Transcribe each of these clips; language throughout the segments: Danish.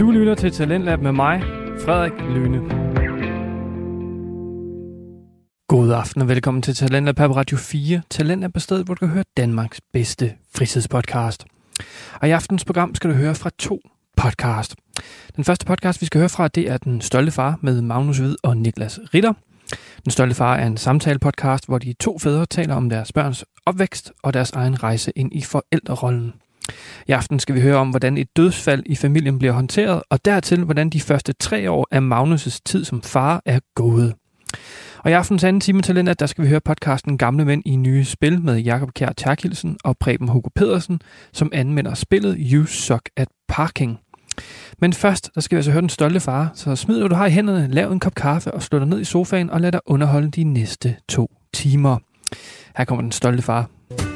Du lytter til Talentlab med mig, Frederik Lyne. God aften og velkommen til Talentlab på Radio 4. Talentlab er stedet, hvor du kan høre Danmarks bedste fritidspodcast. Og i aftens program skal du høre fra to podcast. Den første podcast, vi skal høre fra, det er Den Stolte Far med Magnus Hvid og Niklas Ritter. Den Stolte Far er en samtale-podcast, hvor de to fædre taler om deres børns opvækst og deres egen rejse ind i forældrerollen. I aften skal vi høre om, hvordan et dødsfald i familien bliver håndteret, og dertil, hvordan de første tre år af Magnus' tid som far er gået. Og i aftens anden time talent, der skal vi høre podcasten Gamle Mænd i nye spil med Jakob Kjær Terkelsen og Preben Hugo Pedersen, som anmelder spillet You Suck at Parking. Men først, der skal vi altså høre den stolte far, så smid hvad du har i hænderne, lav en kop kaffe og slå dig ned i sofaen og lad dig underholde de næste to timer. Her kommer den stolte far.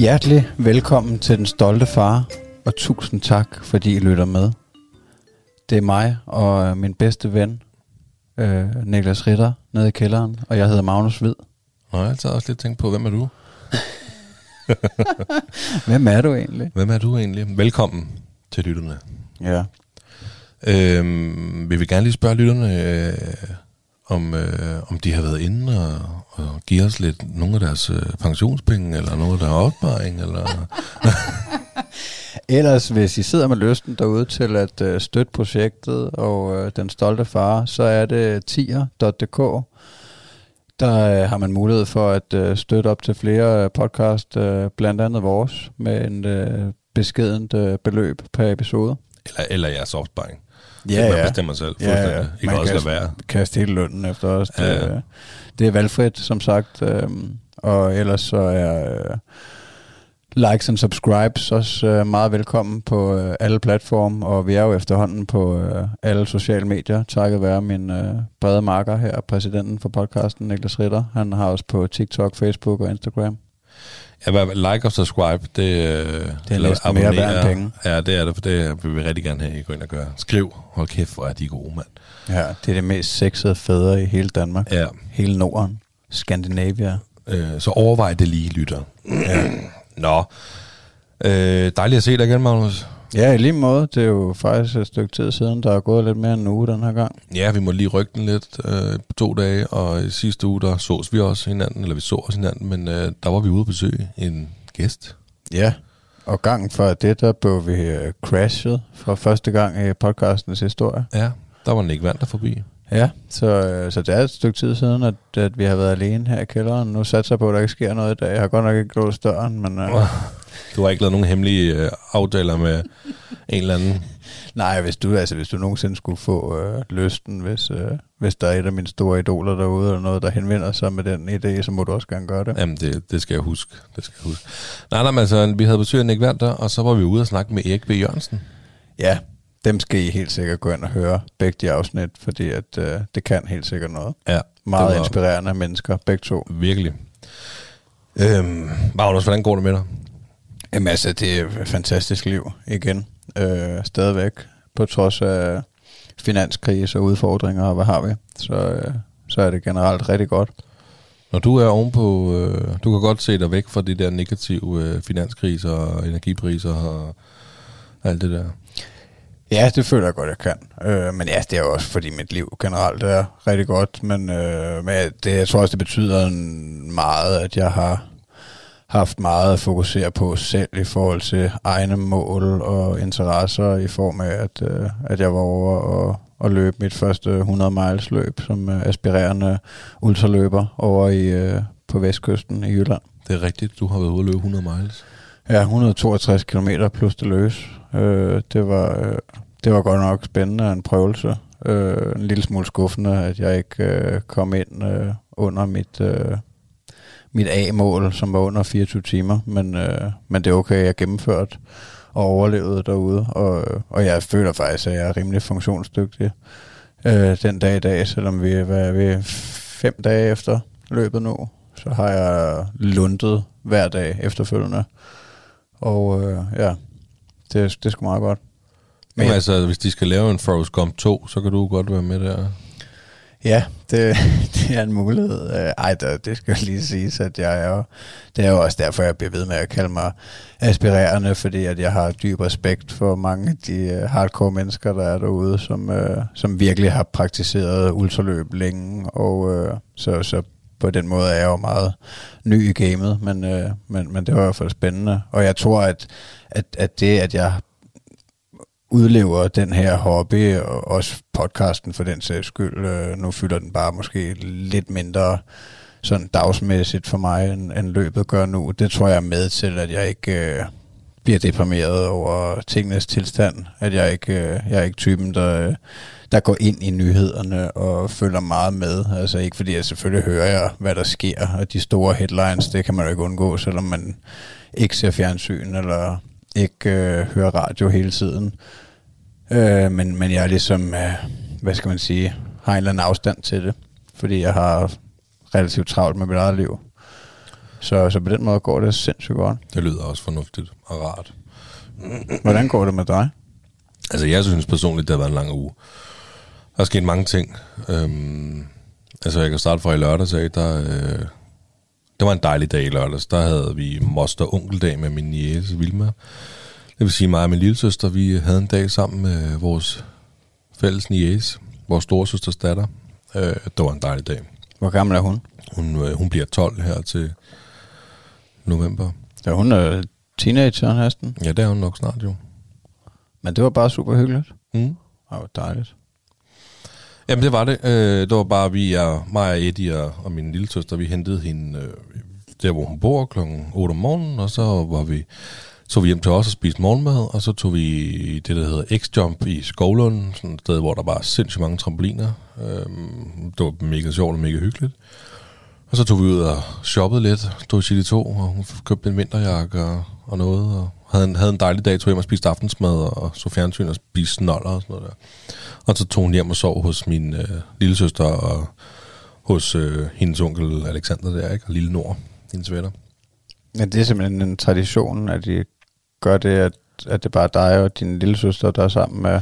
Hjertelig velkommen til Den Stolte Far, og tusind tak, fordi I lytter med. Det er mig og min bedste ven, øh, Niklas Ritter, nede i kælderen, og jeg hedder Magnus Hvid. Nå, jeg har altid også lidt tænkt på, hvem er du? Hvem er du egentlig? Hvem er du egentlig? Velkommen til lytterne. Ja. Øhm, vi vil gerne lige spørge lytterne, øh, om, øh, om de har været inde og, og give os lidt nogle af deres øh, pensionspenge, eller noget af deres opsparing, eller... Ellers, hvis I sidder med lysten derude til at øh, støtte projektet og øh, Den Stolte Far, så er det tier.dk. Der øh, har man mulighed for at øh, støtte op til flere øh, podcast, øh, blandt andet vores, med en øh, beskedent øh, beløb per episode. eller, eller jeres opsparing. Ja, man ja. bestemmer selv. Ja, ja. fuldstændig. I kan Man også kan være. kaste hele lønnen efter os. Det, Ja, ja. ja. det er valgfrit, som sagt. Øhm, og ellers så er øh, likes and subscribes også øh, meget velkommen på øh, alle platforme, og vi er jo efterhånden på øh, alle sociale medier, takket være min øh, brede marker her, præsidenten for podcasten, Niklas Ritter. Han har os på TikTok, Facebook og Instagram. Ja, like og subscribe, det, øh, Det er eller mere værd penge. Ja, det er det, for det vil vi rigtig gerne have, I går ind og gør. Skriv, hold kæft, hvor er de gode, mand. Ja, det er det mest sexede fædre i hele Danmark. Ja, Hele Norden. Skandinavia. øh, så overvej det lige, lytter. Ja. Nå, øh, dejligt at se dig igen, Magnus. Ja, i lige måde. Det er jo faktisk et stykke tid siden, der er gået lidt mere end en uge den her gang. Ja, vi må lige rykke den lidt øh, to dage, og i sidste uge, der sås vi også hinanden, eller vi så os hinanden, men øh, der var vi ude at besøge en gæst. Ja, og gangen før det, der blev vi øh, crashet for første gang i podcastens historie. Ja, der var Nick Vander forbi. Ja, så, øh, så det er et stykke tid siden, at, at vi har været alene her i kælderen. Nu satser jeg på, at der ikke sker noget i dag. Jeg har godt nok ikke låst døren, men... Øh, Du har ikke lavet nogen hemmelige øh, aftaler med en eller anden. nej, hvis du, altså, hvis du nogensinde skulle få øh, lysten, hvis, øh, hvis der er et af mine store idoler derude, eller noget, der henvender sig med den idé, så må du også gerne gøre det. Jamen, det, det skal jeg huske. Det skal jeg huske. Nej, nej, men altså, vi havde besøg af Nick Vander, og så var vi ude og snakke med Erik B. Jørgensen. Ja, dem skal I helt sikkert gå ind og høre begge de afsnit, fordi at, øh, det kan helt sikkert noget. Ja, Meget inspirerende mennesker, begge to. Virkelig. Øhm, Magnus, hvordan går det med dig? Jamen altså, det er et fantastisk liv igen. Øh, stadigvæk, på trods af finanskrise og udfordringer, og hvad har vi, så, øh, så er det generelt rigtig godt. Når du er ovenpå, øh, du kan godt se dig væk fra de der negative øh, finanskriser og energipriser og alt det der. Ja, det føler jeg godt, jeg kan. Øh, men ja, det er også, fordi mit liv generelt er rigtig godt. Men, øh, men det, jeg tror også, det betyder en- meget, at jeg har haft meget at fokusere på selv i forhold til egne mål og interesser i form af, at, øh, at jeg var over og, og løbe mit første 100 miles løb som øh, aspirerende ultraløber over i, øh, på vestkysten i Jylland. Det er rigtigt, du har været ude at løbe 100 miles. Ja, 162 km plus det løs. Øh, det, var, øh, det var godt nok spændende en prøvelse. Øh, en lille smule skuffende, at jeg ikke øh, kom ind øh, under mit, øh, mit A-mål, som var under 24 timer. Men, øh, men det er okay, jeg gennemførte og overlevede derude. Og, øh, og jeg føler faktisk, at jeg er rimelig funktionsdygtig øh, den dag i dag, selvom vi hvad er vi, fem dage efter løbet nu. Så har jeg lundet hver dag efterfølgende. Og øh, ja, det, det er sgu meget godt. Men altså, hvis de skal lave en Forrest Gump 2, så kan du godt være med der. Ja, det, det er en mulighed. Øh, Ej, det, det skal lige siges, at jeg er jo, det er jo også derfor, jeg bliver ved med at kalde mig aspirerende, fordi at jeg har dyb respekt for mange af de øh, hardcore mennesker, der er derude, som, øh, som virkelig har praktiseret ultraløb længe, og øh, så, så på den måde er jeg jo meget ny i gamet, men, øh, men, men det var i hvert fald spændende. Og jeg tror, at, at, at det, at jeg udlever den her hobby, og også podcasten for den sags skyld. Øh, nu fylder den bare måske lidt mindre sådan dagsmæssigt for mig, end, end løbet gør nu. Det tror jeg er med til, at jeg ikke øh, bliver deprimeret over tingenes tilstand. At jeg ikke øh, jeg er ikke typen, der, øh, der går ind i nyhederne og følger meget med. Altså ikke fordi jeg selvfølgelig hører jeg, hvad der sker, og de store headlines, det kan man jo ikke undgå, selvom man ikke ser fjernsyn eller ikke øh, hører radio hele tiden. Øh, men, men jeg er ligesom, øh, hvad skal man sige, har en eller anden afstand til det, fordi jeg har relativt travlt med mit eget liv. Så, så på den måde går det sindssygt godt. Det lyder også fornuftigt og rart. Hvordan går det med dig? Altså, jeg synes personligt, det har været en lang uge. Der er sket mange ting. Øhm, altså, jeg kan starte fra i lørdags af, der... Øh, det var en dejlig dag i lørdags. Der havde vi moster onkeldag med min niece Vilma. Det vil sige, mig og min lille søster, vi havde en dag sammen med vores fælles niece, vores storesøsters datter. Øh, det var en dejlig dag. Hvor gammel er hun? Hun, øh, hun bliver 12 her til november. Ja, hun er teenager næsten. Ja, det er hun nok snart jo. Men det var bare super hyggeligt. Mm. Det var dejligt. Jamen det var det. Øh, det var bare vi, er, mig og Eddie og, og min lille søster, vi hentede hende øh, der, hvor hun bor klokken 8 om morgenen, og så var vi så vi hjem til os og spiste morgenmad, og så tog vi det, der hedder X-Jump i Skovlund, sådan et sted, hvor der var sindssygt mange trampoliner. Øhm, det var mega sjovt og mega hyggeligt. Og så tog vi ud og shoppede lidt, tog til de to, og hun købte en vinterjakke og, og noget, og havde en, havde en dejlig dag, tog hjem og spiste aftensmad, og så fjernsyn og spiste snoller og sådan noget der. Og så tog hun hjem og sov hos min øh, lille søster og hos øh, hendes onkel Alexander der, ikke? og lille Nord, hendes venner. Men det er simpelthen en tradition, at de gør det, at, at det bare er dig og din lille søster, der er sammen med...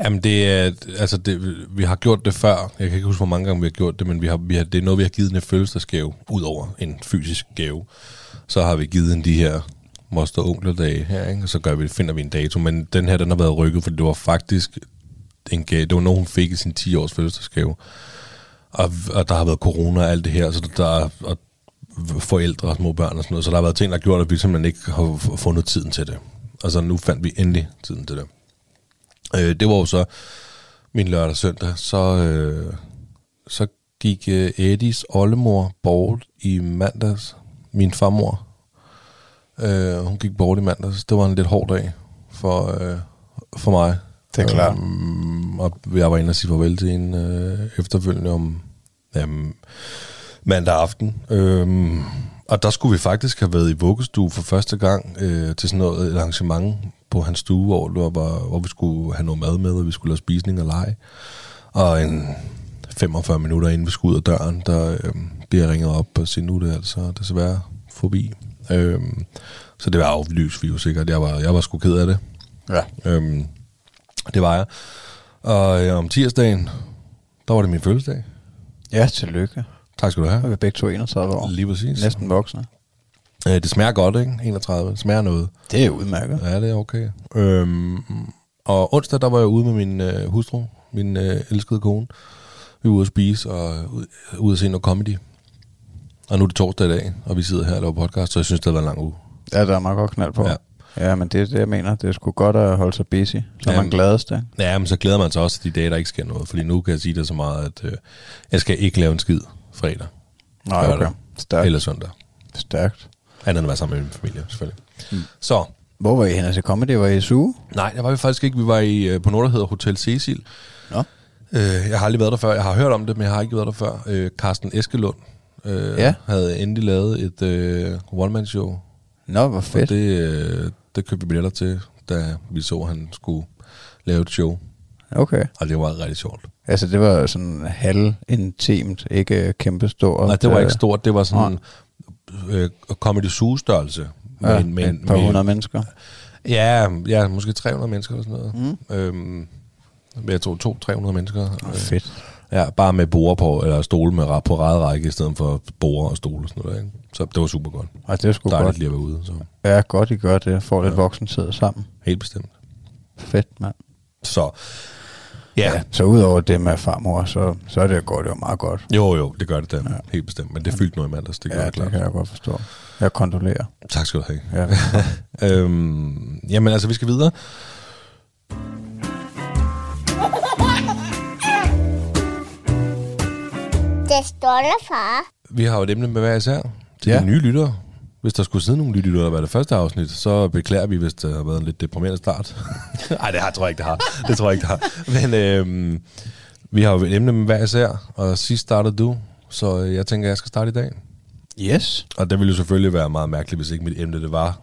Jamen det er, altså det, vi har gjort det før. Jeg kan ikke huske, hvor mange gange vi har gjort det, men vi har, vi har, det er noget, vi har givet en følelsesgave, ud over en fysisk gave. Så har vi givet en de her moster onkler dage her, ikke? og så gør vi, finder vi en dato. Men den her, den har været rykket, for det var faktisk en gave. Det var noget, hun fik i sin 10-års fødselsdagsgave. Og, og der har været corona og alt det her, så der, og forældre og små børn og sådan noget. Så der har været ting, der har gjort, at vi simpelthen ikke har fundet tiden til det. Altså nu fandt vi endelig tiden til det. Øh, det var jo så min lørdag og søndag. Så, øh, så gik øh, Eddies oldemor bort i mandags. Min farmor. Øh, hun gik bort i mandags. Det var en lidt hård dag for, øh, for mig. Det er klart. Øh, og jeg var inde og sige farvel til en øh, efterfølgende om... Øh, mandag aften. Øhm, og der skulle vi faktisk have været i vuggestue for første gang øh, til sådan noget et arrangement på hans stue, hvor, var, hvor vi skulle have noget mad med, og vi skulle lave spisning og lege. Og en 45 minutter inden vi skulle ud af døren, der øh, bliver ringet op og siger, nu er det altså desværre forbi. Øhm, så det var aflyst, vi jo sikkert. Jeg var, jeg var sgu ked af det. Ja. Øhm, det var jeg. Og øh, om tirsdagen, der var det min fødselsdag. Ja, tillykke. Tak skal du have. Og vi er begge to 31 år. Lige præcis. Næsten voksne. Øh, det smager godt, ikke? 31. Det smager noget. Det er udmærket. Ja, det er okay. Øhm, og onsdag, der var jeg ude med min øh, hustru, min øh, elskede kone. Vi var ude at spise og ud, ude at se noget comedy. Og nu er det torsdag i dag, og vi sidder her og laver podcast, så jeg synes, det har været en lang uge. Ja, der er meget godt knald på. Ja. Ja, men det er det, jeg mener. Det er sgu godt at holde sig busy, så Ja, man gladest. Ikke? Ja, men så glæder man sig også til de dage, der ikke sker noget. Fordi nu kan jeg sige det så meget, at øh, jeg skal ikke lave en skid fredag Nej, okay. det. Stærkt. eller søndag. Stærkt. Andet end at være sammen med min familie, selvfølgelig. Mm. Så, Hvor var I henne til comedy? Var I suge? Nej, der var vi faktisk ikke. Vi var i, øh, på noget, der hedder Hotel Cecil. Nå. Øh, jeg har aldrig været der før. Jeg har hørt om det, men jeg har ikke været der før. Øh, Carsten Eskelund øh, Ja. havde endelig lavet et øh, one-man-show. Nå, hvor Og fedt. det, øh, det købte vi billetter til, da vi så, at han skulle lave et show. Okay. Og det var rigtig sjovt. Altså, det var sådan halvintimt, ikke kæmpe stort. Nej, det var øh, ikke stort. Det var sådan øh, comedy størrelse Ja, med, et par hundrede mennesker. Ja, ja, måske 300 mennesker eller sådan noget. Mm. Øhm, men jeg tror 200-300 mennesker. Oh, fedt. Ja, bare med borer på, eller stole med på række, i stedet for borer og stole og sådan noget. Ikke? Så det var super godt. Ej, det er sgu Dejligt godt. lige at være ude. Så. Ja, godt I gør det. Får lidt voksentid sammen. Helt bestemt. Fedt, mand. Så ja, Ja. Så udover det med farmor, så, så er det godt, det var meget godt. jo jo, det gør det da. Ja. Helt bestemt. Men det fyldte noget i mandags, det gør Ja, jeg det klart. kan jeg godt forstå. Jeg kondolerer. Tak skal du have. Ja. Øhm, jamen altså, vi skal videre. Det stolte far. Vi har jo et emne med hver især til. Ja. de nye lyttere. Hvis der skulle sidde nogle lyttere, var det første afsnit, så beklager vi, hvis det har været en lidt deprimerende start. Nej, det har, tror jeg ikke, det har. Det tror jeg ikke, det har. Men øhm, vi har jo et emne med hver især, og sidst startede du, så jeg tænker, jeg skal starte i dag. Yes. Og det ville jo selvfølgelig være meget mærkeligt, hvis ikke mit emne det var,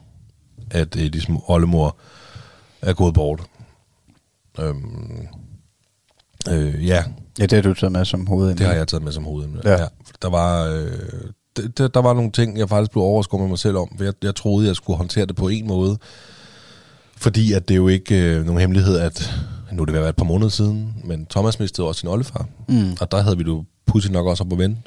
at øh, små oldemor er gået bort. Øhm, øh, ja, Ja, det har du taget med som hovedemne. det har jeg taget med som hovedemne. Ja. Ja. Der var... Øh, det, der var nogle ting, jeg faktisk blev overrasket med mig selv om, for jeg, jeg troede, jeg skulle håndtere det på en måde, fordi at det er jo ikke øh, nogen hemmelighed, at nu er det ved at være et par måneder siden, men Thomas mistede også sin oldefar, Mm. og der havde vi jo pudsigt nok også op at vende.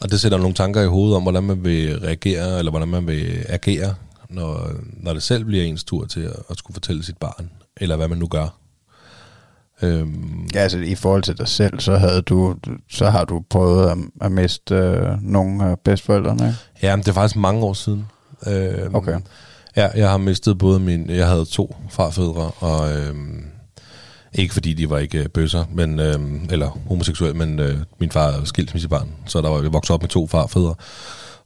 Og det sætter nogle tanker i hovedet om, hvordan man vil reagere, eller hvordan man vil agere, når, når det selv bliver ens tur til at, at skulle fortælle sit barn, eller hvad man nu gør. Øhm, Ja, altså i forhold til dig selv, så havde du, så har du prøvet at, at miste øh, nogle af bedstforældrene, ikke? Ja, men det er faktisk mange år siden. Øh, Okay. Ja, jeg har mistet både min... Jeg havde to farfædre, og... Øh, ikke fordi de var ikke øh, bøsser, men, øh, eller homoseksuelle, men øh, min far er skilsmissebarn, så der var, jeg voksede op med to farfædre,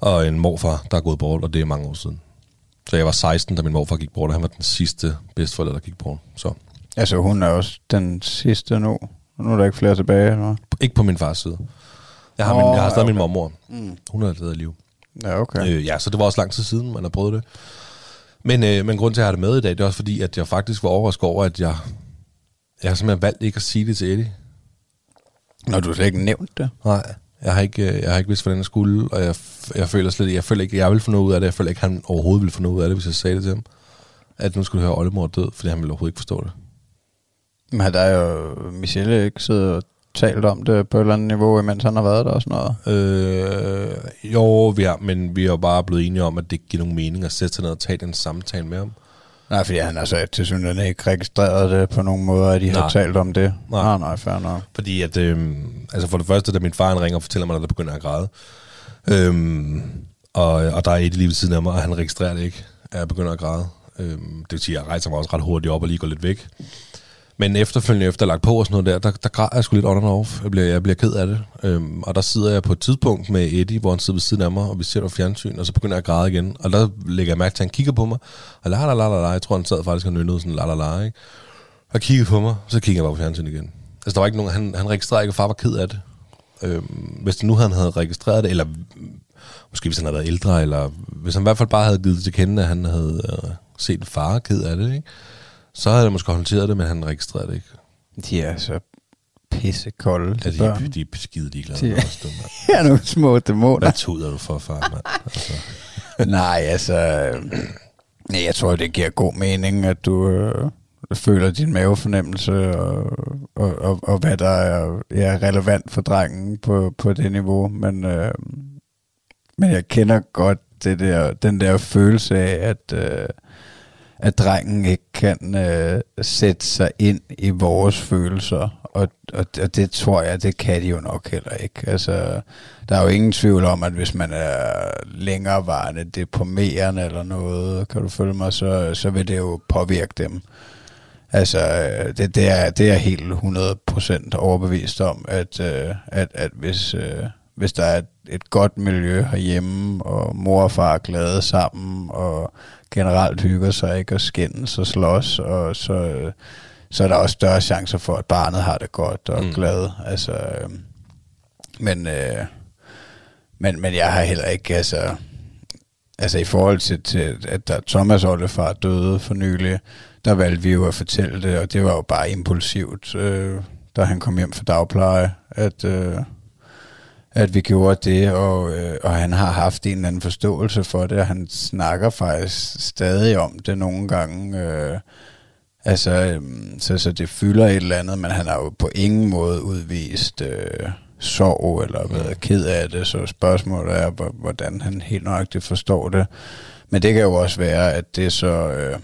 og en morfar, der er gået bort, og det er mange år siden. Så jeg var 16, da min morfar gik bort, og han var den sidste bedsteforælder, der gik bort. Så Altså hun er også den sidste nu. Nu er der ikke flere tilbage, eller ikke på min fars side. Jeg har, Åh, min, jeg har stadig okay. min mormor. Mm. Hun stadig i live. Ja, okay. Øh, ja, så det var også lang tid siden, man har prøvet det. Men, øh, men grund til, at jeg har det med i dag, det er også fordi, at jeg faktisk var overrasket over, at jeg, jeg har simpelthen valgt ikke at sige det til Eddie. Når du slet ikke nævnt det. Nej, jeg har ikke, øh, jeg har ikke vidst, hvordan jeg skulle, og jeg, jeg føler slet jeg føler ikke, jeg vil få noget ud af det. Jeg føler ikke, han overhovedet ville få noget ud af det, hvis jeg sagde det til ham. At nu skulle høre, Oldemor død, fordi han ville overhovedet ikke forstå det. Men har der jo Michelle ikke siddet og talt om det på et eller andet niveau, imens han har været der og sådan noget? Øh, jo, vi har, men vi er jo bare blevet enige om, at det giver nogen mening at sætte sig ned og tage den samtale med ham. Nej, fordi han har så til synligheden ikke registreret det på nogen måde, at de har Nej. talt om det. Nej. Nej, nej, fair nok. Fordi at, øhm, altså for det første, da min far han ringer og fortæller mig, at der begynder at græde, øhm, og, og der er et lige ved siden af mig, og han registrerer det ikke, at jeg begynder at græde. Øhm, det vil sige, at jeg rejser mig også ret hurtigt op og lige går lidt væk. Men efterfølgende, efter lagt på og sådan noget der, der, der græder jeg sgu lidt on and off. Jeg bliver, jeg bliver ked af det. Øhm, og der sidder jeg på et tidspunkt med Eddie, hvor han sidder ved siden af mig, og vi ser på fjernsyn, og så begynder jeg at græde igen. Og der lægger jeg mærke til, at han kigger på mig, og la la la la la, jeg tror, han sad faktisk og nynnede sådan la la la, ikke? Og kiggede på mig, så kigger jeg bare på fjernsyn igen. Altså, der var ikke nogen, han, han registrerede ikke, at far var ked af det. Øhm, hvis det nu han havde registreret det, eller måske hvis han havde været ældre, eller hvis han i hvert fald bare havde givet det til kende, at han havde øh, set en far ked af det, ikke? Så havde jeg måske håndteret det, men han registrerede det ikke. De er så pissekolde, de børn. de, de er skide ligeglade. De- med os, du, mand. Er nogle små dæmoner. Hvad tuder du for, far, mand? Altså, Nej, altså... øh, nej, Jeg tror, det giver god mening, at du øh, føler din mavefornemmelse og, og, og, og hvad der er ja, relevant for drengen på, på det niveau. Men, øh, men jeg kender godt det der, den der følelse af, at, øh, at drengen ikke kan øh, sætte sig ind i vores følelser. Og, og, og det tror jeg, det kan de jo nok heller ikke. Altså, der er jo ingen tvivl om, at hvis man er længerevarende deprimerende eller noget, kan du følge mig, så, så vil det jo påvirke dem. Altså, det, det, er, det er jeg helt 100% overbevist om, at, øh, at, at hvis, øh, hvis der er et, et godt miljø herhjemme, og mor og far er glade sammen, og generelt hygger sig ikke og skændes og slås, og så, øh, så er der også større chancer for, at barnet har det godt og Mm. glad. Altså, øh, men, øh, men, men jeg har heller ikke, altså, altså i forhold til, til at der Thomas oldefar døde for nylig, der valgte vi jo at fortælle det, og det var jo bare impulsivt, øh, da han kom hjem fra dagpleje, at, øh, at vi gjorde det, og, øh, og han har haft en eller anden forståelse for det, og han snakker faktisk stadig om det nogle gange, øh, Altså, øhm, så, så det fylder et eller andet, men han har jo på ingen måde udvist øh, sorg eller været ked af det, så spørgsmålet er, hvor- hvordan han helt nøjagtigt forstår det. Men det kan jo også være, at det så... Øh,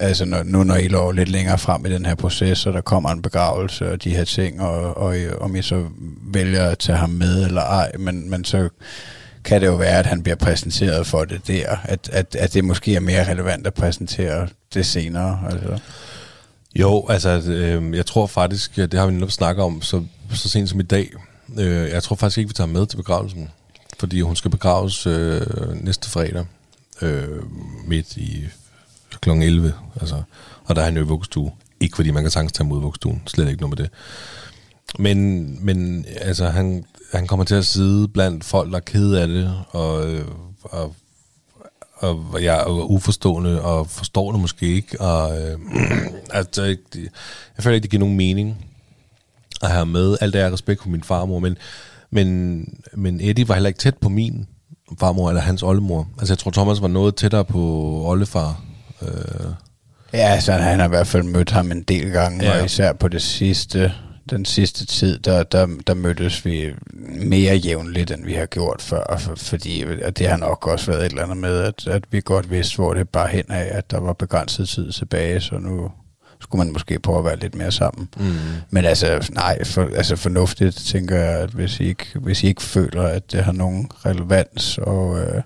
altså når, nu når I lå lidt længere frem i den her proces, og der kommer en begravelse og de her ting, og, og øh, om I så vælger at tage ham med eller ej, men, men så kan det jo være, at han bliver præsenteret for det der, at, at, at det måske er mere relevant at præsentere det senere. Altså. Jo, altså, øh, jeg tror faktisk, det har vi netop snakket om så, så sent som i dag. Øh, jeg tror faktisk ikke, vi tager med til begravelsen, fordi hun skal begraves øh, næste fredag øh, midt i kl. 11. Altså, og der er han jo i vuggestue. Ikke fordi man kan sagtens tage mod vuggestuen, slet ikke noget med det. Men, men altså, han, han kommer til at sidde blandt folk, der er kede af det, og, og og jeg er uforstående og forstår det måske ikke. Og, øh, altså, jeg, jeg føler ikke, det giver nogen mening at have med. Alt det er respekt for min farmor, men, men, men Eddie var heller ikke tæt på min farmor eller hans oldemor. Altså jeg tror, Thomas var noget tættere på oldefar. Øh, Ja, altså han har i hvert fald mødt ham en del gange, ja. Og især på det sidste, den sidste tid, der, der, der mødtes vi mere jævnligt, end vi har gjort før, for, fordi at det har nok også været et eller andet med, at, at vi godt vidste, hvor det bare hen af, at der var begrænset tid tilbage, så nu skulle man måske prøve at være lidt mere sammen. mm. Men altså, nej, for, altså fornuftigt tænker jeg, at hvis I, ikke, hvis I ikke føler, at det har nogen relevans, og, øh,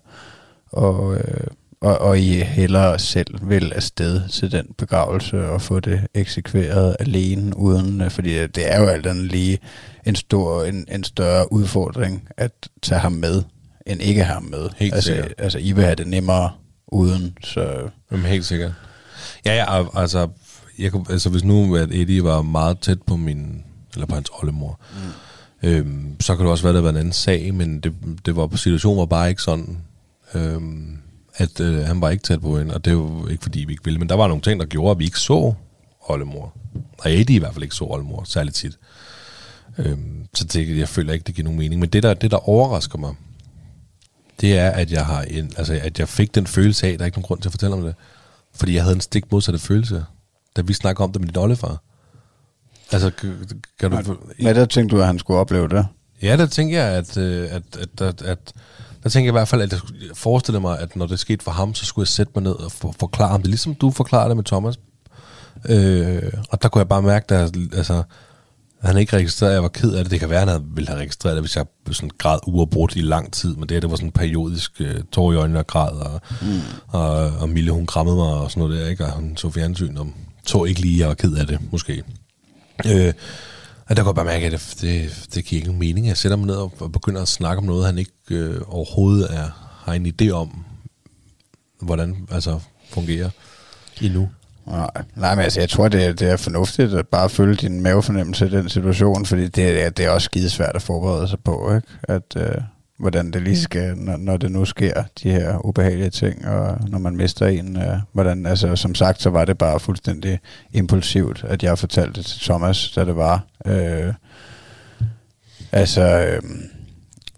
og, øh, og, og I hellere selv vil afsted til den begravelse og få det eksekveret alene, uden, øh, fordi det er jo alt andet lige en, stor, en, en større udfordring at tage ham med, end ikke have ham med. Helt altså, sikkert. altså, I vil have det nemmere uden, så Jamen, helt sikkert. Ja, ja, altså, jeg kunne, altså hvis nu at Eddie var meget tæt på min, eller på hans oldemor, mm. øhm, så kan det også være, at der var en anden sag, men det, det var, situationen var bare ikke sådan, øhm, at øh, han var ikke tæt på hende, og det var ikke fordi, vi ikke ville, men der var nogle ting, der gjorde, at vi ikke så oldemor. Og Eddie i hvert fald ikke så oldemor, særligt tit. Øhm, så det, jeg føler ikke, det giver nogen mening. Men det der, det, der overrasker mig, det er, at jeg, har en, altså, at jeg fik den følelse af, at der er ikke nogen grund til at fortælle om det. Fordi jeg havde en stik modsatte følelse, da vi snakker om det med din oldefar. Altså, kan, kan du... ja, der tænkte du, at han skulle opleve det. Ja, der tænker jeg, at, øh, at, at, at, at der tænker jeg i hvert fald, at jeg forestiller mig, at når det skete for ham, så skulle jeg sætte mig ned og for, forklare ham det, ligesom du forklarede det med Thomas. Øh, og der kunne jeg bare mærke, at altså, han ikke registreret, at jeg var ked af det. Det kan være, at han ville have registreret det, hvis jeg sådan græd uafbrudt i lang tid, men det her, det var sådan periodisk øh, tår i øjnene og græd, og, mm. og, og Mille, hun krammede mig og sådan noget der, ikke? og hun så fjernsyn, og tog ikke lige, at jeg var ked af det, måske. Øh, og der kunne jeg bare mærke, at det, det, det giver ingen mening. Jeg sætter mig ned og, og begynder at snakke om noget, han ikke øh, overhovedet er, har en idé om, hvordan altså fungerer endnu. Nej, nej, men altså, jeg tror, det er, det er fornuftigt at bare følge din mavefornemmelse i den situation, fordi det er, det er også skidesvært at forberede sig på, ikke? At, øh, hvordan det lige skal, når, når det nu sker, de her ubehagelige ting, og når man mister en, øh, hvordan, altså som sagt, så var det bare fuldstændig impulsivt, at jeg fortalte det til Thomas, da det var. Øh, altså, øh,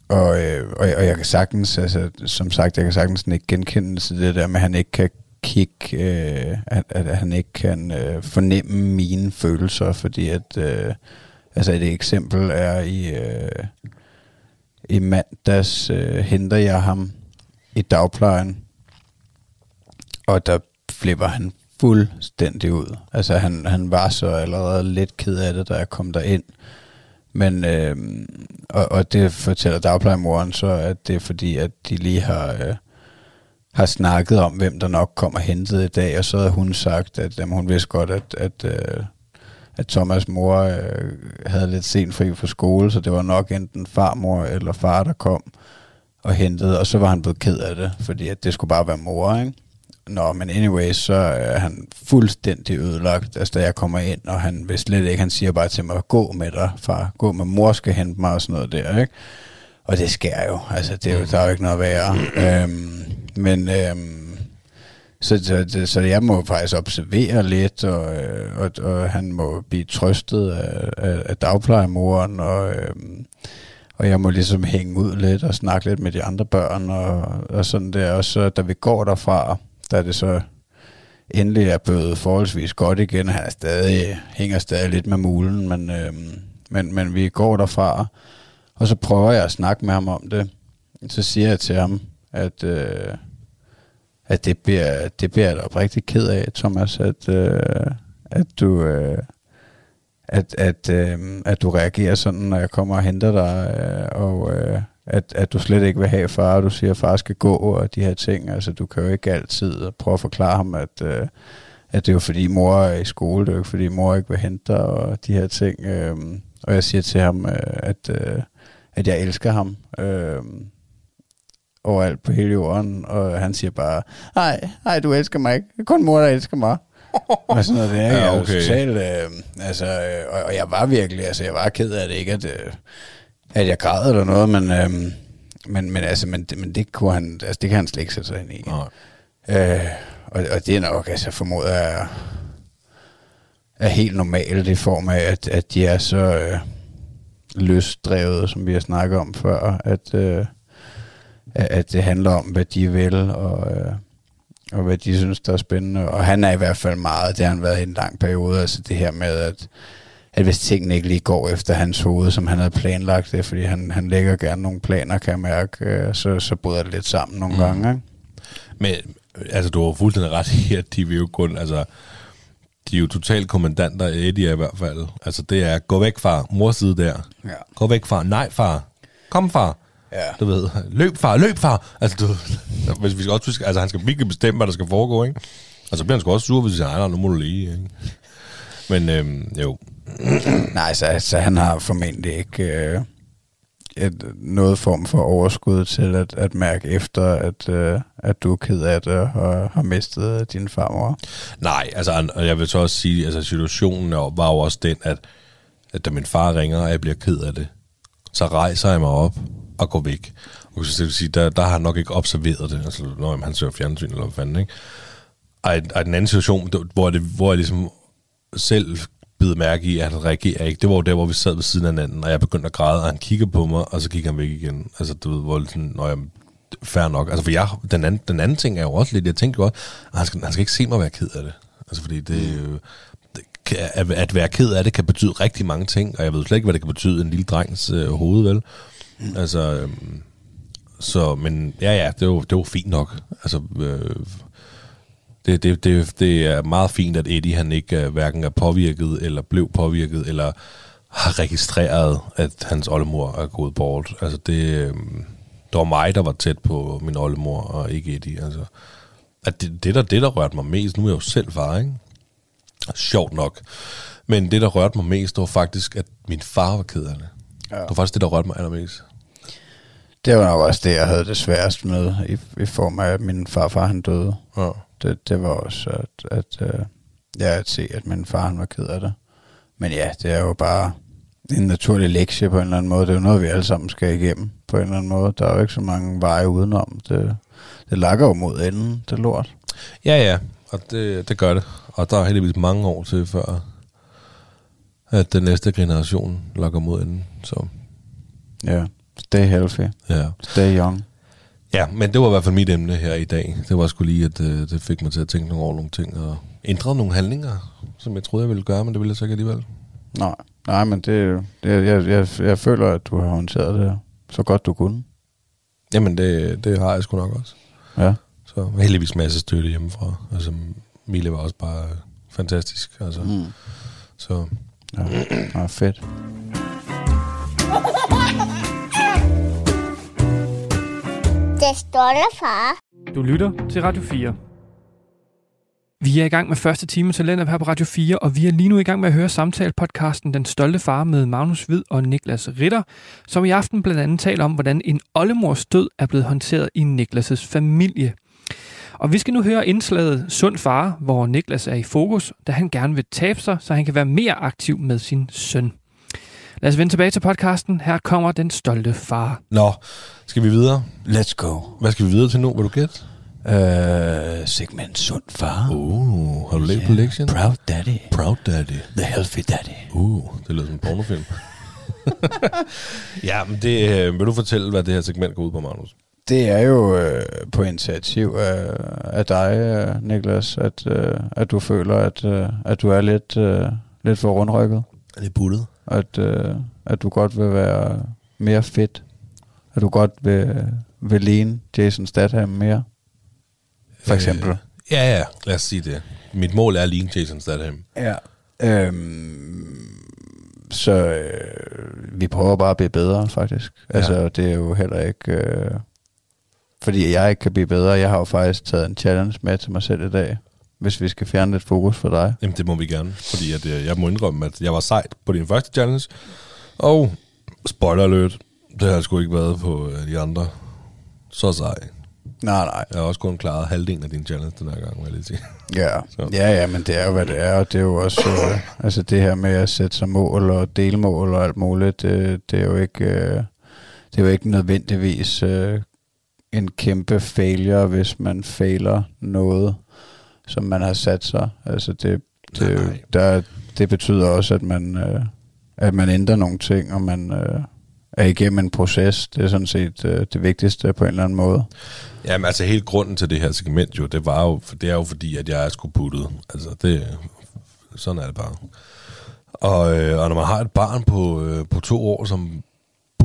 og, øh, og, og jeg kan sagtens, altså, som sagt, jeg kan sagtens ikke genkende til det der med, at han ikke kan kigge, øh, at, at han ikke kan øh, fornemme mine følelser, fordi at, øh, altså et eksempel er i, øh, i mandags øh, henter jeg ham i dagplejen, og der flipper han fuldstændig ud. Altså han, han var så allerede lidt ked af det, da jeg kom derind. Men, øh, og, og det fortæller dagplejemoren så, at det er fordi, at de lige har, øh, har snakket om, hvem der nok kommer hentet i dag, og så havde hun sagt, at jamen, hun vidste godt, at, at, øh, at Thomas' mor øh, havde lidt sent fri fra skole, så det var nok enten farmor eller far, der kom og hentede, og så var han blevet ked af det, fordi at det skulle bare være mor, ikke? Nå, men anyway, så er han fuldstændig ødelagt, altså da jeg kommer ind, og han vil slet ikke, han siger bare til mig, gå med dig, far, gå med mor skal hente mig og sådan noget der, ikke? Og det sker jo, altså det er jo, der er jo ikke noget værre. øhm, men øhm, så, så, så, jeg må faktisk observere lidt, og, øh, og, og han må blive trøstet af, af, af dagplejemoren, og, øhm, og jeg må ligesom hænge ud lidt og snakke lidt med de andre børn, og, og sådan der. Og så da vi går derfra, der er det så endelig er blevet forholdsvis godt igen. Han er stadig, hænger stadig lidt med mulen, men, øh, men, men vi går derfra, og så prøver jeg at snakke med ham om det. Så siger jeg til ham, at, øh, at det bliver, det bliver jeg da oprigtigt ked af, Thomas, at, øh, at du... Øh, at, at, øh, at du reagerer sådan, når jeg kommer og henter dig, øh, og øh, at, at du slet ikke vil have far, og du siger, at far skal gå, og de her ting. Altså, du kan jo ikke altid prøve at forklare ham, at, øh, at det er jo fordi mor er i skole, det er jo ikke fordi mor ikke vil hente dig, og de her ting. Øh, og jeg siger til ham, øh, at, øh, at jeg elsker ham. Øh, overalt på hele jorden, og han siger bare, nej, nej, du elsker mig ikke. Kun mor, der elsker mig. og sådan noget der. Ja, okay. okay. totalt, øh, altså, øh, og, og, jeg var virkelig, altså jeg var ked af det, ikke at, øh, at jeg græd eller noget, men, øh, men, men, altså, men, det- men det, kunne han, altså, det kan han slet ikke sætte sig ind i. Nej. Øh, og, og det er nok, altså formoder jeg, er helt normalt i form af, at, at de er så øh, løsdrevet, som vi har snakket om før, at, øh, at det handler om, hvad de vil, og, øh, og hvad de synes, der er spændende. Og han er i hvert fald meget, det har han været i en lang periode, altså det her med, at, at hvis tingene ikke lige går efter hans hoved, som han havde planlagt det, fordi han, han lægger gerne nogle planer, kan jeg mærke, øh, så, så bryder det lidt sammen nogle Mm. gange. Ikke? Men altså, du har fuldstændig ret i, at de vil jo kun, altså, de er jo totalt kommandanter, Eddie i hvert fald. Altså, det er, gå væk far, mors side der. Ja. Gå væk far, nej far, kom far. Ja. Du ved, løb far, løb far. Altså, du, hvis vi skal også, huske- altså, han skal virkelig bestemme, hvad der skal foregå, ikke? Og så bliver han sgu også sur, hvis han siger, nej, nu må du lige, ikke? Men øhm, jo, Nej, så, så han har formentlig ikke øh, et, noget form for overskud til at, at mærke efter, at, øh, at du er ked af det og har mistet din farmor. Nej, altså, og jeg vil så også sige, altså situationen var jo også den, at, at da min far ringer, og jeg bliver ked af det, så rejser jeg mig op og går væk. Og så vil sige, der, der har han nok ikke observeret det, altså når jamen, han ser fjernsyn eller hvad fanden, ikke? Og, og den anden situation, hvor, det, hvor jeg ligesom selv bid mærke i, at han reagerer ikke, det var jo der, hvor vi sad ved siden af hinanden, og jeg begyndte at græde, og han kigger på mig, og så gik han væk igen. Altså, du ved, hvor sådan, når jeg, fair nok. Altså, for jeg, den, anden, den anden ting er jo også lidt, jeg tænkte jo også, at han skal, han skal ikke se mig være ked af det. Altså, fordi det at, at være ked af det kan betyde rigtig mange ting, og jeg ved slet ikke, hvad det kan betyde en lille drengs øh, hoved, vel? Mm. Altså, øh, så, men ja, ja, det var, det var fint nok. Altså, øh, det, det, det, det er meget fint, at Eddie han ikke øh, hverken er påvirket, eller blev påvirket, eller har registreret, at hans oldemor er gået bort. Altså det, øh, det var mig, der var tæt på min oldemor, og ikke Eddie. Altså, at det, det, der, det, der rørte mig mest, nu er jeg jo selv far, ikke? Sjovt nok. Men det, der rørte mig mest, det var faktisk, at min far var ked af det. Ja. Det var faktisk det, der rørte mig allermest. Det var nok også det, jeg havde det sværest med, i, i form af, at min farfar han døde. Ja. Det, det var også at, at, øh, ja, at se, at min far han var ked af det. Men ja, det er jo bare en naturlig lektie på en eller anden måde. Det er jo noget, vi alle sammen skal igennem på en eller anden måde. Der er jo ikke så mange veje udenom. Det, det lakker jo mod enden, det lort. Ja, ja, og det, det gør det. Og der er heldigvis mange år til, før at den næste generation lakker mod enden. Så Ja, stay healthy, ja. stay young. Ja, men det var i hvert fald mit emne her i dag. Det var sgu lige, at øh, det fik mig til at tænke nogle over nogle ting, og ændre nogle handlinger, som jeg troede, jeg ville gøre, men det ville jeg så ikke alligevel. Nej, nej men det, det jeg, jeg, jeg føler, at du har håndteret det så godt du kunne. Jamen, det, det har jeg sgu nok også. Ja. Så heldigvis masse støtte hjemmefra. Altså, Mille var også bare fantastisk. Altså, mm. Så Ja, ja fedt. Det stolte far. Du lytter til Radio 4. Vi er i gang med første time Talenter her på Radio 4, og vi er lige nu i gang med at høre samtale-podcasten Den Stolte Far med Magnus Hvid og Niklas Ritter, som i aften blandt andet taler om, hvordan en oldemors død er blevet håndteret i Niklas' familie. Og vi skal nu høre indslaget Sund Far, hvor Niklas er i fokus, da han gerne vil tabe sig, så han kan være mere aktiv med sin søn. Lad os vende tilbage til podcasten. Her kommer Den Stolte Far. Nå, skal vi videre? Let's go. Hvad skal vi videre til nu? Vil du gætte? Uh, segment sund far. Uh, har du læst på lektion? Proud daddy. Proud Daddy. The healthy daddy. Uh, det lyder som en pornofilm. ja, men det, øh, vil du fortælle, hvad det her segment går ud på, Magnus? Det er jo øh, på initiativ af, af dig, øh, Niklas, at, øh, at du føler, at, øh, at du er lidt, øh, lidt for rundrykket. Det buttet? At, øh, at du godt vil være mere fedt. At du godt vil, vil ligne Jason Statham mere. For eksempel. Øh, ja, ja, lad os sige det. Mit mål er at ligne Jason Statham. Ja. Øhm, så øh, vi prøver bare at blive bedre, faktisk. Ja. Altså, det er jo heller ikke... Øh, fordi jeg ikke kan blive bedre. Jeg har jo faktisk taget en challenge med til mig selv i dag, hvis vi skal fjerne lidt fokus for dig. Jamen, det må vi gerne, fordi at, øh, jeg må indrømme, at jeg var sejt på din første challenge, og spoiler alert, det har jeg sgu ikke været på øh, de andre. Så sej. Nej, nej. Jeg har også kun klaret halvdelen af din challenge den her gang, vil jeg lige sige. Ja, Så. ja, ja, men det er jo, hvad det er, og det er jo også, øh, altså det her med at sætte sig mål og delmål og alt muligt, det, det er jo ikke, øh, det er jo ikke nødvendigvis øh, en kæmpe failure, hvis man fejler noget, som man har sat sig. Altså det, det, Nej, nej. der, det betyder også, at man, øh, at man ændrer nogle ting, og man øh, er igennem en proces. Det er sådan set øh, det vigtigste på en eller anden måde. Jamen altså hele grunden til det her segment jo, det var jo, det er jo fordi, at jeg er sgu puttet. Altså det, sådan er det bare. Og, øh, og når man har et barn på, øh, på to år, som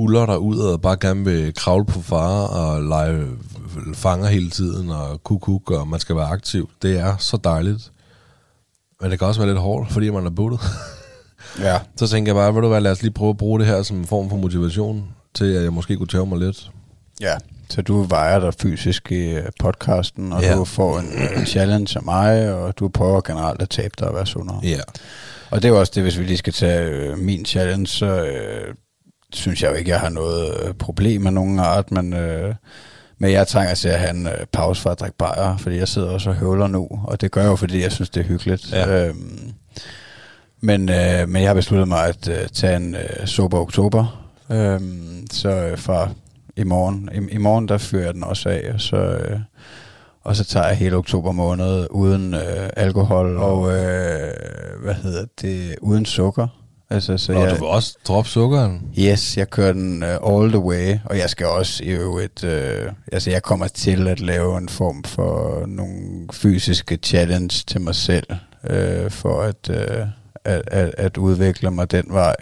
buller der ud og bare gerne vil kravle på far og lege fanger hele tiden og kukuk, og man skal være aktiv, det er så dejligt. Men det kan også være lidt hårdt, fordi man er puttet. Ja. Så tænker jeg bare, ved du hvad, lad os lige prøve at bruge det her som en form for motivation til, at jeg måske kunne tæve mig lidt. Ja, så du vejer dig fysisk i øh, podcasten, og Ja. du får en øh, challenge af mig, og du prøver generelt at tabe dig og være sundere. Ja. Og det er jo også det, hvis vi lige skal tage øh, min challenge, så øh, synes jeg jo ikke, jeg har noget øh, problem med nogen art, men, øh, men jeg trænger til at have en øh, pause for at drikke bajer, fordi jeg sidder også og høvler nu, og det gør jeg jo, fordi jeg synes, det er hyggeligt. Ja. Øhm, men, øh, men jeg har besluttet mig at øh, tage en øh, sober oktober, øhm, så øh, fra i morgen, i, i morgen der fyrer jeg den også af, og så, øh, og så tager jeg hele oktober måned uden øh, alkohol og øh, hvad hedder det, uden sukker. Altså, så Nå, jeg, du vil også droppe sukkeren? Yes, jeg kører den uh, all the way, og jeg skal også i øvrigt, uh, altså jeg kommer til at lave en form for nogle fysiske challenge til mig selv, uh, for at, uh, at, at, at udvikle mig den vej.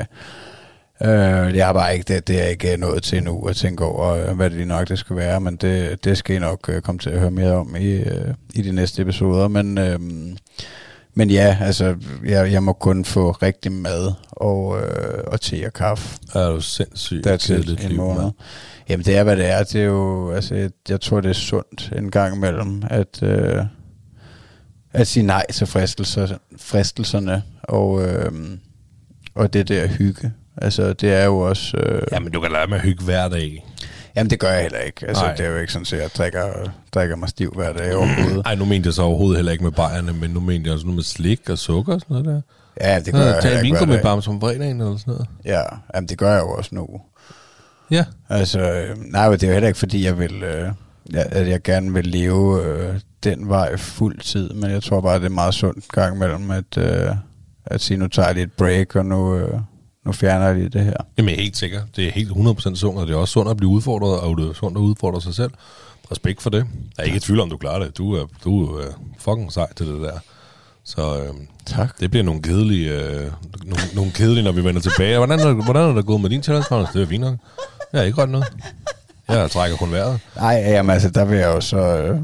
Uh, jeg har bare ikke, det, det er ikke nået til nu at tænke over, hvad det lige nok det skal være, men det, det skal I nok uh, komme til at høre mere om i, uh, i de næste episoder, men... Uh, men ja, altså, jeg, jeg må kun få rigtig mad og, øh, og te og kaffe. Er du sindssygt Der til en liv, måned. Jamen, det er, hvad det er. Det er jo, altså, jeg, jeg tror, det er sundt en gang imellem, at, øh, at sige nej til fristelser, fristelserne, og, øh, og det der hygge. Altså, det er jo også... Øh, Jamen, du kan lade med at hygge hver dag. Jamen, det gør jeg heller ikke. Altså, Nej. det er jo ikke sådan, at jeg drikker, drikker mig stiv hver dag overhovedet. Ej, nu mente jeg så overhovedet heller ikke med bajerne, men nu mente jeg også noget med slik og sukker og sådan noget der. Ja, det gør jeg Tag heller ikke hver dag. bare som fredagen eller sådan noget. Ja, jamen, det gør jeg jo også nu. Ja. Altså, øh, nej, det er jo heller ikke, fordi jeg vil, øh, jeg, at jeg gerne vil leve øh, den vej fuld tid, men jeg tror bare, det er meget sundt gang imellem, at, øh, at sige, nu tager jeg lige et break, og nu, øh, nu fjerner lige det her. Jamen, er helt sikker. Det er helt 100% sundt, og det er også sundt at blive udfordret, og det er sundt at udfordre sig selv. Respekt for det. Jeg er ikke i tvivl om, du klarer det. Du er, du er fucking sej til det der. Så øh, Tak. det bliver nogle kedelige, øh, nogle, nogle kedelige, når vi vender tilbage. Hvordan er, hvordan er det gået med din challenge, Magnus? Det er fint nok. Jeg har ikke rørt noget. Jeg trækker kun vejret. Nej, jamen altså, der vil jeg jo så øh,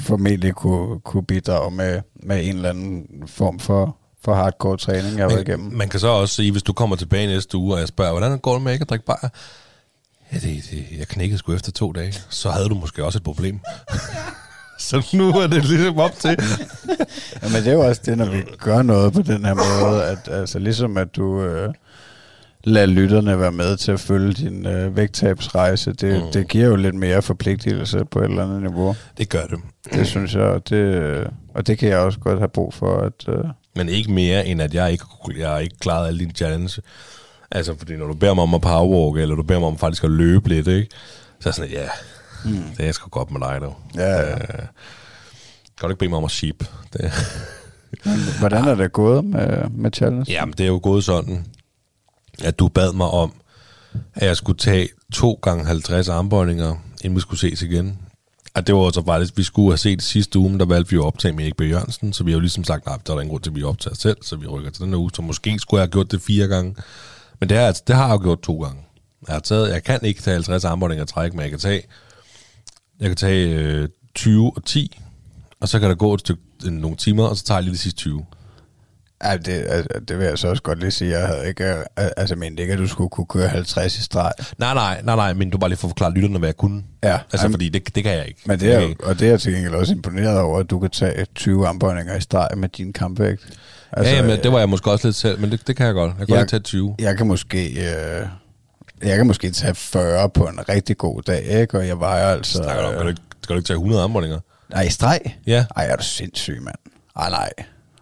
formentlig kunne, kunne bidrage med, med en eller anden form for, for hardcore træning, jeg har været igennem. Man kan så også sige, hvis du kommer tilbage næste uge, og jeg spørger, hvordan går det med ikke at drikke bajer? Ja, det, det, jeg knækkede sgu efter to dage. Så havde du måske også et problem. så nu er det ligesom op til. Ja, men det er jo også det, når vi gør noget på den her måde, at altså ligesom at du øh, lader lytterne være med til at følge din øh, vægttabsrejse, det, Mm. mm. det giver jo lidt mere forpligtelse på et eller andet niveau. Det gør det. Det synes jeg, og det, øh, og det kan jeg også godt have brug for. At, øh, Men ikke mere, end at jeg ikke, jeg ikke klaret alle dine challenge. Altså, fordi når du beder mig om at powerwalk, eller du beder mig om faktisk at løbe lidt, ikke? Så er sådan, ja, mm. det er sgu godt med dig, dog. Ja, ja. Øh, kan du ikke bede mig om at sheep? Det, hvordan er det gået med, med challenge? Jamen, det er jo gået sådan, at du bad mig om, at jeg skulle tage 2 gange 50 armbøjninger inden vi skulle ses igen. Og det var så faktisk, vi skulle have set sidste uge, der valgte vi jo at optage med Erik B. Jørgensen, så vi har jo ligesom sagt, nej, der er ingen grund til, at vi optager selv, så vi rykker til den her uge, så måske skulle jeg have gjort det fire gange. Men det, er, altså, det har jeg jo gjort to gange. Jeg, har taget, jeg kan ikke tage 50 armbåndinger træk, men jeg kan tage, jeg kan tage øh, 20 og 10, og så kan der gå et stykke, nogle timer, og så tager jeg lige de sidste 20. Ja, det, altså, det vil jeg så også godt lige sige. Jeg havde ikke, øh, altså, ment ikke, at du skulle kunne køre 50 i streg. Nej, nej, nej, nej, men du bare lige for at forklare lytterne, hvad jeg kunne. Ja, Altså, jamen, fordi det, det kan jeg ikke. men det er, kan og det er jeg til gengæld også imponeret over, at du kan tage 20 armbøjninger i streg med din kampvægt. Altså, ja, men det var jeg måske også lidt selv, men det, det kan jeg godt. Jeg kan Jeg- godt tage 20. Jeg kan måske... Øh, jeg kan måske tage 40 på en rigtig god dag, ikke? Og jeg vejer altså... Snakker du om, kan du ikke, skal du ikke tage 100 armbåndinger? Nej, i streg? Ja. Ej, er du sindssyg, mand. Ej, nej.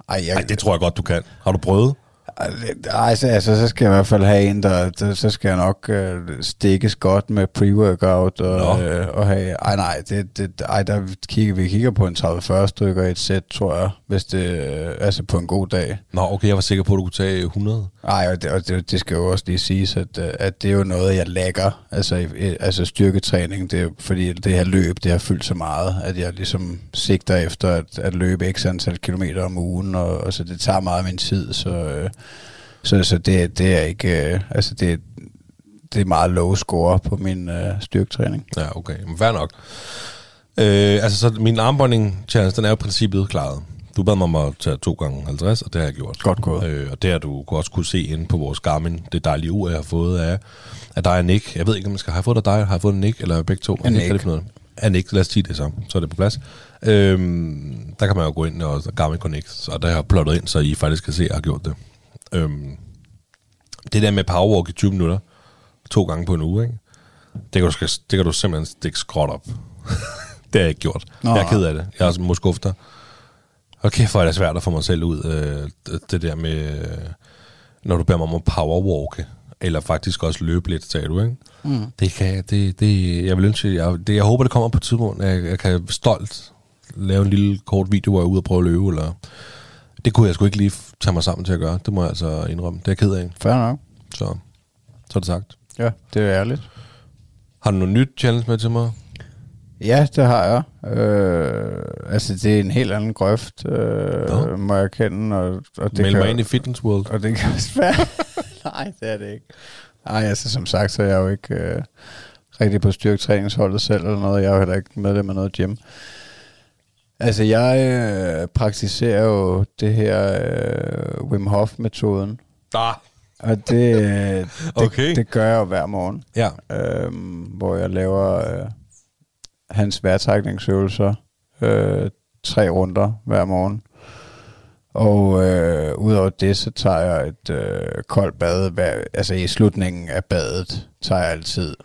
Ej, jeg, Ej, det tror jeg godt, du kan. Har du prøvet? Ej, det- Ej, så, altså, så skal jeg i hvert fald have en, der, der så skal jeg nok øh, stikkes godt med pre-workout og, Nå. øh, og have, ej nej, det, det, ej, der kigger, vi kigger på en 30-40 stykker i et sæt, tror jeg, hvis det, øh, altså på en god dag. Nå, okay, jeg var sikker på, at du kunne tage 100. Ej, og det, og det, det skal jo også lige siges, at, øh, at det er jo noget, jeg lægger, altså, altså styrketræning, det er, fordi det her løb, det har fyldt så meget, at jeg ligesom sigter efter at, at løbe x antal kilometer om ugen, og, og så det tager meget af min tid, så, øh, så, så det, det er ikke, øh, altså det, det er meget low score på min øh, styrketræning. Ja, okay. Men fair nok. Øh, altså, så min armbånding challenge, den er jo i princippet klaret. Du bad mig om at tage 2 gange 50, og det har jeg gjort. Godt gået. Øh, og det har du også kunne se inde på vores Garmin, det dejlige ur, jeg har fået af, af dig og Nick. Jeg ved ikke, om jeg skal have fået af dig, har jeg fået Nick, eller begge to? Nick. rigtig finde ud af det. Af Nick, lad os sige det så, så er det på plads. Øhm, der kan man jo gå ind og Garmin Connect, og der har jeg plottet ind, så I faktisk kan se, at jeg har gjort det. Øhm, det der med powerwalk i 20 minutter, to gange på en uge, ikke? Det kan du, det kan du simpelthen stikke skråt op. det har jeg ikke gjort. Nå. Jeg er ked af det. Jeg er også muskufter. Okay, for er det svært at få mig selv ud. Øh, det, der med, øh, når du beder mig om at powerwalke, eller faktisk også løbe lidt, sagde du, ikke? Mm. Det kan jeg, det, det, jeg vil ønske, jeg, det, jeg håber, det kommer på et tidspunkt, at jeg, jeg kan stolt lave en lille kort video, hvor jeg er ude og prøve at løbe, eller det kunne jeg sgu ikke lige tage mig sammen til at gøre. Det må jeg altså indrømme. Det er jeg ked af. Fair nok. Så, så er det sagt. Ja, det er ærligt. Har du noget nyt challenge med til mig? Ja, det har jeg. Øh, altså, det er en helt anden grøft, øh, Nå. må jeg erkende. Og, og det Meld kan, mig ind i Fitness World. Og det kan også være... Nej, det er det ikke. Nej, altså som sagt, så er jeg jo ikke øh, rigtig på styrketræningsholdet selv eller noget. Jeg er jo heller ikke medlem af noget gym. Altså, jeg øh, praktiserer jo det her øh, Wim Hof-metoden. Ah. Og det, øh, det, Okay. det gør jeg jo hver morgen, Ja. øh, hvor jeg laver øh, hans vejrtrækningsøvelser øh, tre runder hver morgen. Og øh, udover det, så tager jeg et øh, koldt bad. Hver, altså i slutningen af badet tager jeg altid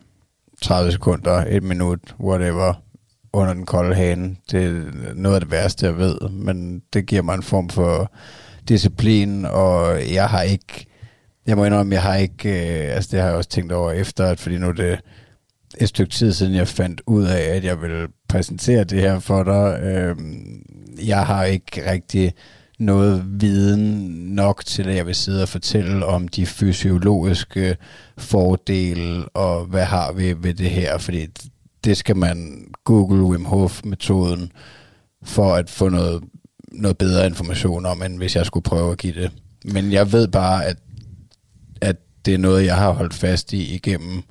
30 sekunder, et minut, whatever, under den kolde hane. Det er noget af det værste, jeg ved, men det giver mig en form for disciplin, og jeg har ikke, jeg må indrømme, jeg har ikke, øh, altså det har jeg også tænkt over efter, at fordi nu er det et stykke tid siden, jeg fandt ud af, at jeg ville præsentere det her for dig. Øh, jeg har ikke rigtig noget viden nok til, at jeg vil sidde og fortælle om de fysiologiske fordele, og hvad har vi ved det her, fordi det skal man google Wim Hof-metoden for at få noget, noget bedre information om, end hvis jeg skulle prøve at give det. Men jeg ved bare, at, at det er noget, jeg har holdt fast i igennem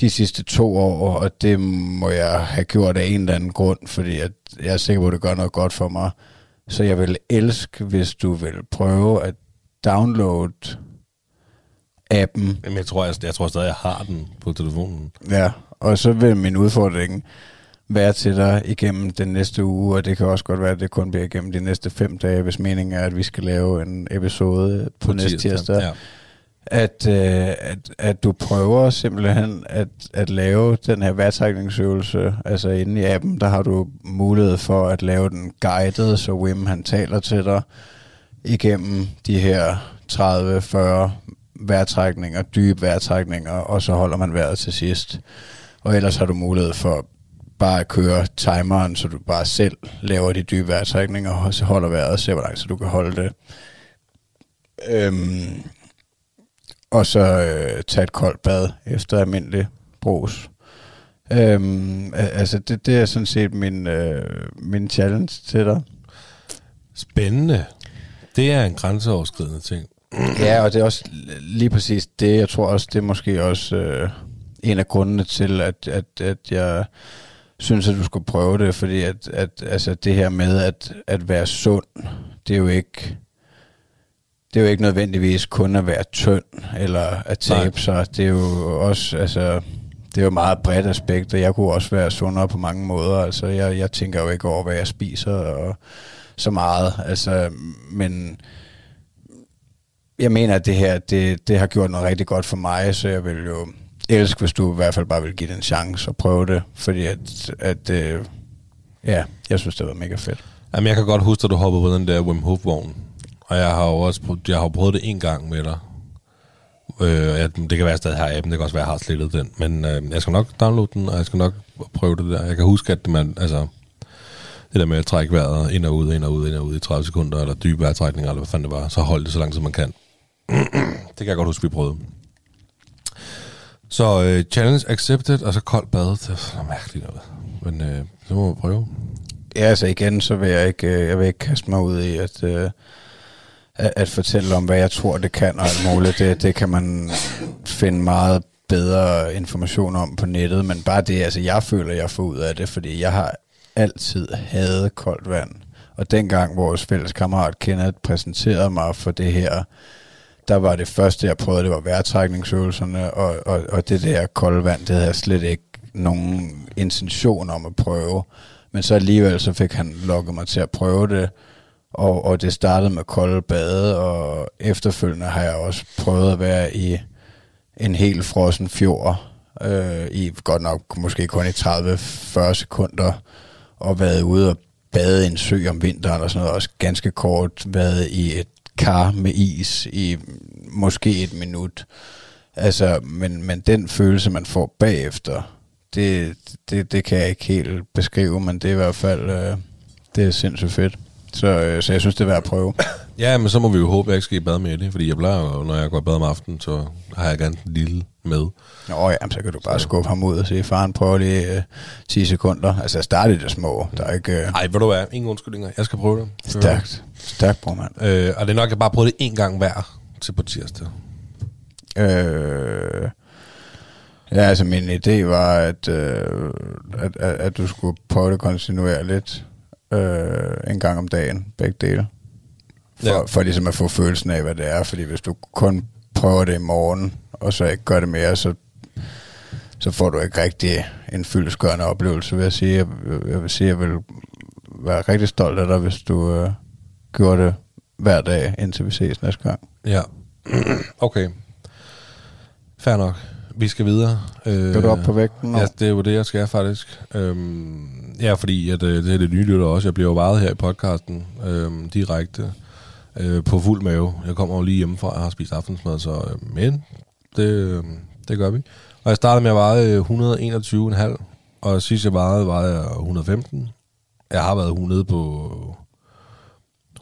de sidste to år, og det må jeg have gjort af en eller anden grund, fordi at jeg er sikker på, at det gør noget godt for mig. Så jeg vil elske, hvis du vil prøve at downloade appen, Jamen, jeg tror, jeg, jeg tror stadig, jeg har den på telefonen. Ja, og så vil min udfordring være til dig igennem den næste uge, og det kan også godt være, at det kun bliver igennem de næste fem dage, hvis meningen er, at vi skal lave en episode på, på næste tirsdag. Ja. At, øh, at, at du prøver simpelthen at, at lave den her vejrtrækningsøvelse, altså inde i appen, der har du mulighed for at lave den guided, så Wim han taler til dig igennem de her 30-40 vejrtrækninger, dybe vejrtrækninger, og så holder man vejret til sidst. Og ellers har du mulighed for bare at køre timeren, så du bare selv laver de dybe vejrtrækninger, og så holder vejret og ser, hvor langt så du kan holde det. Øhm, og så øh, tage et koldt bad efter almindelig brus. Øhm, altså, det, det er sådan set min, øh, min challenge til dig. Spændende. Det er en grænseoverskridende ting. Ja, og det er også lige præcis det. Jeg tror også, det er måske også øh, en af grundene til, at, at, at jeg synes, at du skulle prøve det, fordi at, at altså, det her med at, at være sund, det er jo ikke det er jo ikke nødvendigvis kun at være tynd eller at tabe sig. Det er jo også, altså, det er jo meget bredt aspekt, og jeg kunne også være sundere på mange måder. Altså, jeg, jeg tænker jo ikke over, hvad jeg spiser og så meget. Altså, men jeg mener, at det her, det, det har gjort noget rigtig godt for mig, så jeg vil jo elske, hvis du i hvert fald bare vil give det en chance og prøve det, fordi at, at øh, ja, jeg synes, det var mega fedt. Jamen, jeg kan godt huske, at du hoppede på den der Wim Hof-vogn. Og jeg har jo også prøvet, jeg har prøvet det en gang med dig. Øh, jeg, det kan være, at jeg stadig har appen, det kan også være, at jeg har slettet den. Men øh, jeg skal nok downloade den, og jeg skal nok prøve det der. Jeg kan huske, at man, altså, det der med at trække vejret ind og ud, ind og ud, ind og ud i 30 sekunder, eller dybe vejrtrækninger, eller hvad fanden det var, så hold det så langt, som man kan. det kan jeg godt huske, vi prøvede. Så øh, challenge accepted, og så koldt bad. Det er sådan noget mærkeligt noget. Men øh, så må vi prøve. Ja, altså igen, så vil jeg ikke, øh, jeg vil ikke kaste mig ud i at, øh, at, at fortælle om, hvad jeg tror, det kan og alt muligt. Det, det kan man finde meget bedre information om på nettet, men bare det, altså jeg føler, jeg får ud af det, fordi jeg har altid hadet koldt vand. Og dengang vores fælles kammerat Kenneth præsenterede mig for det her, der var det første, jeg prøvede, det var vejrtrækningsøvelserne, og, og, og det der kolde vand, det havde jeg slet ikke nogen intention om at prøve. Men så alligevel, så fik han lukket mig til at prøve det, og, og det startede med kolde bade, og efterfølgende har jeg også prøvet at være i en helt frossen fjord, øh, i godt nok måske kun i 30-40 sekunder, og været ude og bade i en sø om vinteren og sådan noget, også ganske kort været i et kar med is i måske et minut. Altså, men, men den følelse, man får bagefter, det, det, det kan jeg ikke helt beskrive, men det er i hvert fald, øh, det er sindssygt fedt. Så, øh, så jeg synes, det er værd at prøve. Ja, men så må vi jo håbe, at jeg ikke skal i bad med det, fordi jeg plejer jo, når jeg går i bad om aftenen, så har jeg gerne en lille med. Nå ja, så kan du bare skubbe ham ud og sige, faren prøver lige øh, 10 sekunder. Altså, starte i det små. Der er ikke... Øh, Nej, ved du hvad? Ingen undskyldninger. Jeg skal prøve det. stærkt. Stærkt, bror, mand. Øh, og det er nok, at jeg bare prøvede det en gang hver til på tirsdag. Øh, ja, altså min idé var, at, øh, at, at, at du skulle prøve det kontinuerligt øh, en gang om dagen, begge dele. For, Ja. for ligesom at få følelsen af, hvad det er. Fordi hvis du kun prøver det i morgen, og så ikke gør det mere, så, så får du ikke rigtig en fyldesgørende oplevelse, vil jeg sige. Jeg, jeg vil sige, jeg vil være rigtig stolt af dig, hvis du øh, gjorde det hver dag, indtil vi ses næste gang. Ja. okay. Fair nok. Vi skal videre. Øh, Skal du op på vægten? Ja, det er jo det, jeg skal faktisk. Øhm, ja, fordi at, øh, det er det nye lytter også. Jeg bliver jo varet her i podcasten øhm, direkte øh, på fuld mave. Jeg kommer jo lige hjemmefra, jeg har spist aftensmad, så øh, men det, øh, det gør vi. Og jeg startede med at veje øh, 121,5, og sidst jeg vejede, vejede jeg 115. Jeg har været 100 på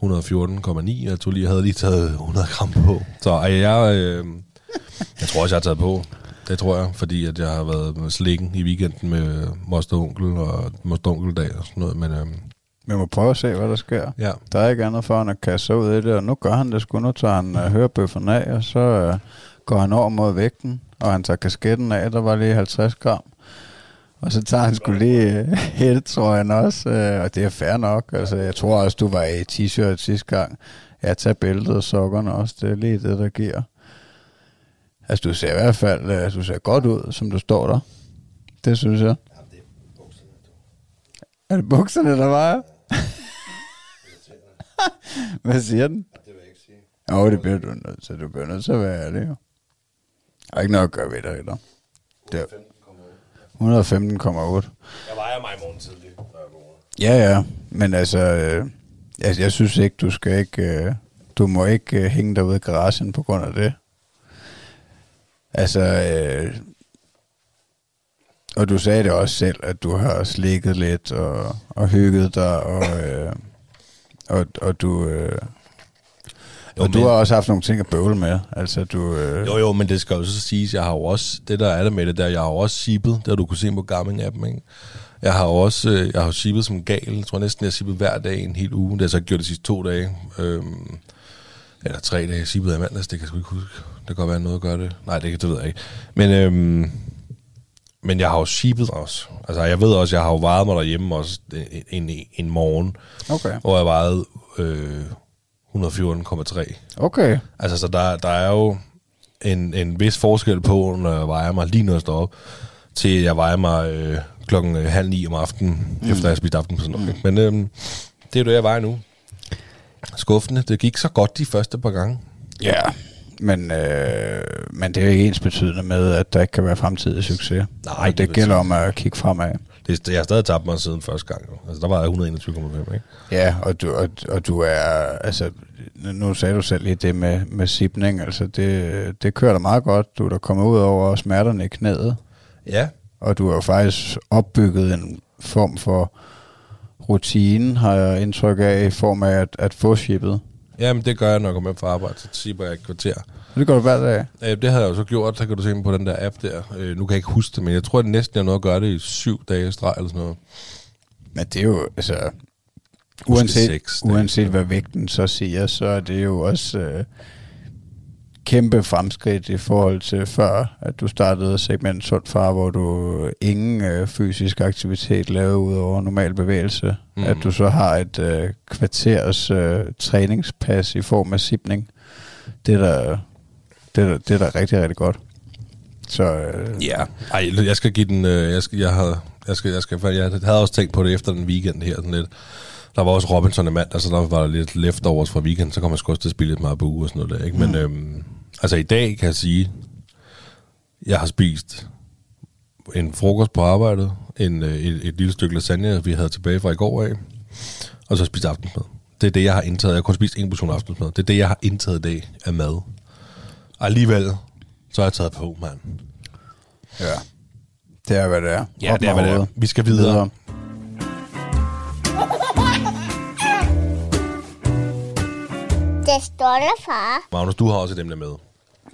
114,9. Jeg, tog lige, jeg havde lige taget 100 gram på. Så ej, jeg, øh, jeg tror også, jeg har taget på. Det tror jeg, fordi at jeg har været med slikken i weekenden med moster onkel og moster onkeldag og sådan noget. Men øhm, Vi må prøve at se, hvad der sker. ja, Der er ikke andet for end at kaste sig ud i det, og nu gør han det sgu. Nu tager han uh, hørebøffen af, og så uh, går han over mod vægten, og han tager kasketten af, der var lige 50 gram. Og så tager han sgu lige uh, hættetrøjen også, uh, og det er fair nok. Altså, jeg tror også, du var i t-shirt sidste gang. Jeg tager bæltet og sokkerne også, det er lige det, der giver. Altså, du ser i hvert fald uh, du ser godt ud, som du står der. Det synes jeg. Er det bukserne, der vejer? Hvad siger den? Det vil jeg ikke sige. Jo, det bliver du nødt til. Du bliver nødt til at være ærlig, jo. Der er ikke noget at gøre ved. Det er 115,8. jeg vejer mig i morgen tidlig, før jeg vågner. Ja, ja. Men altså, øh, jeg, jeg synes ikke, du skal ikke... Øh, du må ikke øh, hænge dig ude i garagen på grund af det. Altså, øh, og du sagde det også selv, at du har slikket lidt og, og hygget dig, og, øh, og, og du... Øh, Jo, og du har også haft nogle ting at bøvle med. Altså, du, øh... Jo, jo, men det skal jo så siges, jeg har jo også, det der er det med det der, jeg har jo også sibet, der du kunne se på Garmin-appen, ikke? Jeg har også, øh, jeg har sibet som gal. Jeg tror næsten, jeg har sibet hver dag en hel uge. Det har jeg så gjort de sidste to dage. Øhm, eller tre dage. Sibede i mandags, det kan jeg sgu ikke huske. Det kan godt være noget at gøre det. Nej, det, det ved jeg ikke. Men, øhm, men jeg har jo sibet også. Altså, jeg ved også, jeg har jo vejet mig derhjemme også en, en, en morgen. Okay. Hvor jeg vejede øh, 114,3. Okay. Altså, så der, der er jo en, en vis forskel på, når jeg vejer mig lige når jeg står op, til jeg vejer mig øh, klokken øh, halv ni om aftenen, mm. efter jeg har spist aften på sådan noget. Mm. Men øh, det er jo det, jeg vejer nu. Skuffende. Det gik så godt de første par gange. Ja, men, øh, men det er jo ikke ens betydende med, at der ikke kan være fremtidig succes. Nej, det, det gælder om at kigge fremad. Det, jeg har stadig tabt mig siden første gang. Altså, der var jeg 121,5, ikke? Ja, og du, og, og du er, altså, nu sagde du selv lige det med, med sipning, altså det, det kører da meget godt. Du er der kommet ud over smerterne i knæet. Ja. Og du har jo faktisk opbygget en form for rutine, har jeg indtryk af, i form af at, at få shippet. Jamen, det gør jeg, når jeg kommer med fra arbejde, så sipper jeg et kvarter. Og det gør du hver dag? Øh, det havde jeg jo så gjort, så kan du se på den der app der. Øh, nu kan jeg ikke huske det, men jeg tror, at næsten jeg nåede at gøre det i syv dage streg eller sådan noget. Men det er jo, altså... Uanset, uanset hvad vægten så siger, så er det jo også øh, kæmpe fremskridt i forhold til før, at du startede segment Sund Far, hvor du ingen øh, fysisk aktivitet lavede ud over normal bevægelse. Mm. At du så har et øh, kvarters øh, træningspas i form af sipning. Det er da, det er, det er da rigtig, rigtig godt. Så, øh, ja, Ej, jeg skal give den, øh, jeg, skal, jeg, har, jeg, skal, jeg, skal, jeg havde også tænkt på det efter den weekend her, sådan lidt. Der var også Robinson i mandag, så der var der lidt leftovers fra weekend, så kom jeg sgu også til at spille lidt meget på uge og sådan noget der, ikke? Men mm. øhm, altså i dag kan jeg sige, jeg har spist en frokost på arbejdet, en, øh, et, et lille stykke lasagne, vi havde tilbage fra i går af, og så spist aftensmad. Det er det, jeg har indtaget. Jeg har kun spist en portion aftensmad. Det er det, jeg har indtaget i dag af mad. Og alligevel, så har jeg taget på, mand. Ja. Det er, hvad det er. Ja, Op det er, hvad det er. Vi skal videre. videre. Det står der, far. Magnus, du har også et emne med.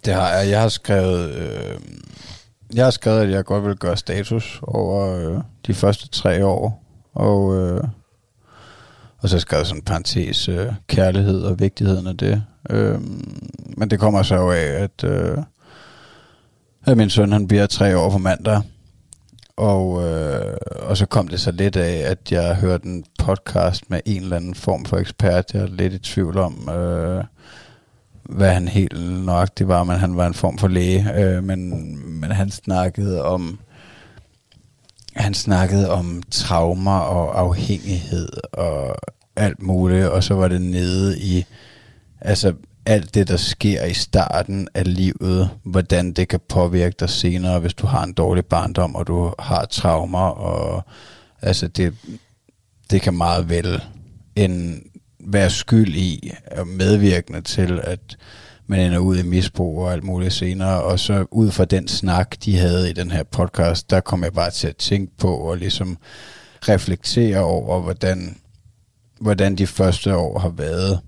Det har jeg. Jeg har skrevet... Øh, jeg har skrevet, at jeg godt vil gøre status over øh, de første tre år. Og, øh, og så har jeg skrevet sådan en parentes øh, kærlighed og vigtigheden af det. Øh, men det kommer så jo af, at, øh, at min søn han bliver tre år på mandag. Og, øh, og så kom det så lidt af, at jeg hørte en podcast med en eller anden form for ekspert. Jeg er lidt i tvivl om, øh, hvad han helt nøjagtigt var, men han var en form for læge. Øh, men, men han snakkede om han snakkede om traumer og afhængighed og alt muligt, og så var det nede i altså alt det, der sker i starten af livet, hvordan det kan påvirke dig senere, hvis du har en dårlig barndom, og du har traumer, og altså det, det kan meget vel en være skyld i, og medvirkende til, at man ender ud i misbrug og alt muligt senere, og så ud fra den snak, de havde i den her podcast, der kom jeg bare til at tænke på, og ligesom reflektere over, hvordan, hvordan de første år har været,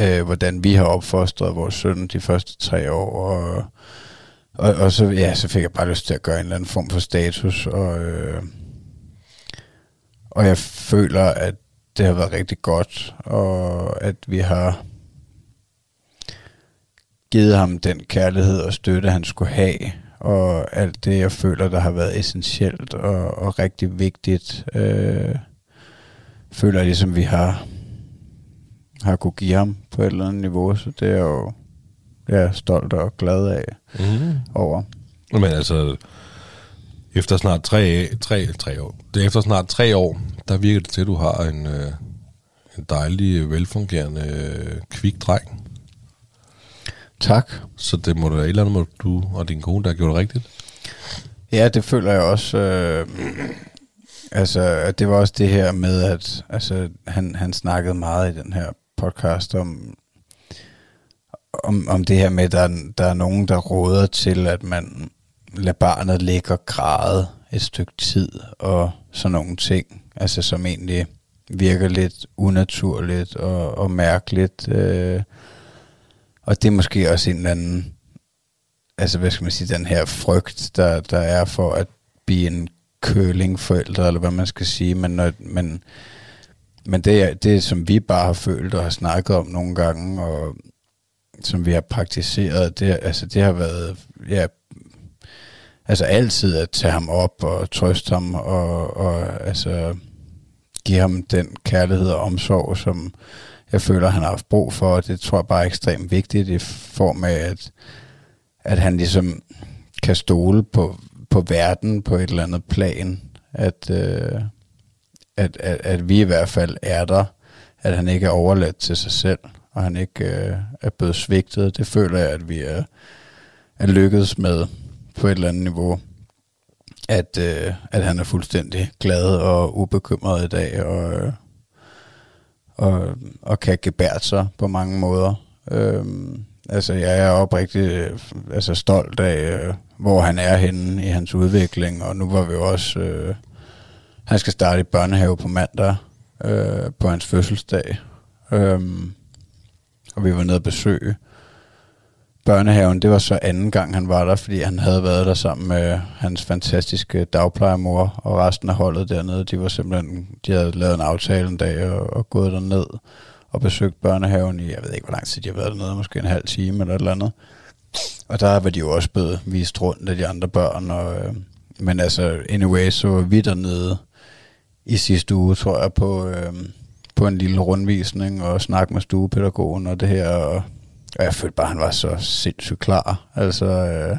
øh, hvordan vi har opfostret vores søn de første tre år, og, og, og så, ja, så fik jeg bare lyst til at gøre en eller anden form for status, og, øh, og jeg føler, at det har været rigtig godt, og at vi har givet ham den kærlighed og støtte, han skulle have, og alt det, jeg føler, der har været essentielt og, og rigtig vigtigt, øh, føler jeg ligesom, vi har har kunne give ham på et eller andet niveau, så det er jo jeg er stolt og glad af mm. over. Men altså, efter snart tre, tre, tre år, det efter snart tre år, der virker det til, at du har en, øh, en dejlig, velfungerende, kvik dreng. Tak. Så det må da et eller andet, må du og din kone, der har gjort det rigtigt. Ja, det føler jeg også. Øh, altså, det var også det her med, at altså, han, han snakkede meget i den her podcast om, om, om det her med, at der, der er nogen, der råder til, at man lade barnet ligge og græde et stykke tid, og sådan nogle ting, altså som egentlig virker lidt unaturligt og, og mærkeligt. Øh, og det er måske også en eller anden, altså hvad skal man sige, den her frygt, der, der er for at blive en kølingforældre, eller hvad man skal sige, men, når, men, men det, det, som vi bare har følt og har snakket om nogle gange, og som vi har praktiseret, det, altså det har været, ja, altså altid at tage ham op og trøste ham, og, og altså give ham den kærlighed og omsorg, som jeg føler, han har haft brug for, og det tror jeg bare er ekstremt vigtigt i form af, at, at han ligesom kan stole på, på verden på et eller andet plan, at, øh, at, at, at vi i hvert fald er der, at han ikke er overladt til sig selv, og han ikke øh, er blevet svigtet. Det føler jeg, at vi er, er lykkedes med på et eller andet niveau, at, øh, at han er fuldstændig glad og ubekymret i dag, og, øh, og, og kan gebære sig på mange måder. Øh, altså, jeg er oprigtig øh, altså, stolt af, øh, hvor han er henne i hans udvikling, og nu var vi jo også... Øh, han skal starte i børnehave på mandag, øh, på hans fødselsdag. Øh, og vi var nede og besøge børnehaven. Det var så anden gang, han var der, fordi han havde været der sammen med hans fantastiske dagplejemor og resten af holdet dernede. De var simpelthen, de havde lavet en aftale en dag og, og gået derned og besøgt børnehaven i, jeg ved ikke, hvor lang tid de har været dernede, måske en halv time eller et eller andet. Og der var de jo også blevet vist rundt af de andre børn. Og, øh, men altså, anyway, så var vi dernede i sidste uge, tror jeg, på, øh, på en lille rundvisning og snak med stuepædagogen og det her. Og, og jeg følte bare, at han var så sindssygt klar. Altså, øh,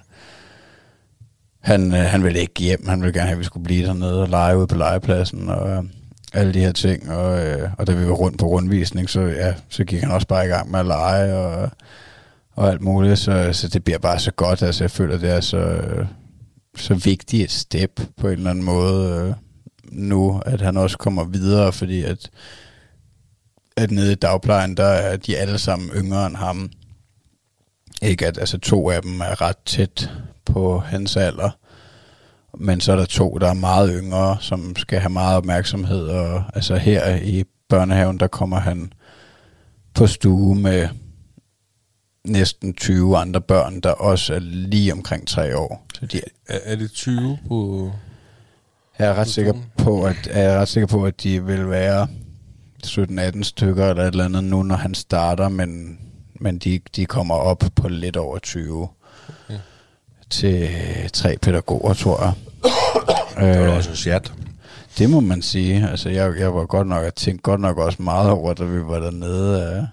han, øh, han ville ikke hjem. Han ville gerne have, at vi skulle blive dernede og lege ude på legepladsen og øh, alle de her ting. Og, øh, og da vi var rundt på rundvisning, så, ja, så gik han også bare i gang med at lege og, og alt muligt. Så, så det bliver bare så godt. Altså, jeg føler, det er så, øh, så vigtigt et step på en eller anden måde øh, nu, at han også kommer videre, fordi at, at nede i dagplejen, der er de alle sammen yngre end ham. Ikke at altså to af dem er ret tæt på hans alder, men så er der to, der er meget yngre, som skal have meget opmærksomhed, og altså her i børnehaven, der kommer han på stue med næsten 20 andre børn, der også er lige omkring tre år. Så de, Er, er det 20 på... jeg er ret sikker på, at jeg er ret sikker på, at de vil være 17-18 stykker eller et eller andet nu, når han starter, men, men de, de kommer op på lidt over 20 Okay. til tre pædagoger, tror jeg. Det var Øh, også en chat. det må man sige. Altså, jeg, jeg var godt nok, jeg tænkte godt nok også meget over, da vi var dernede. Øh,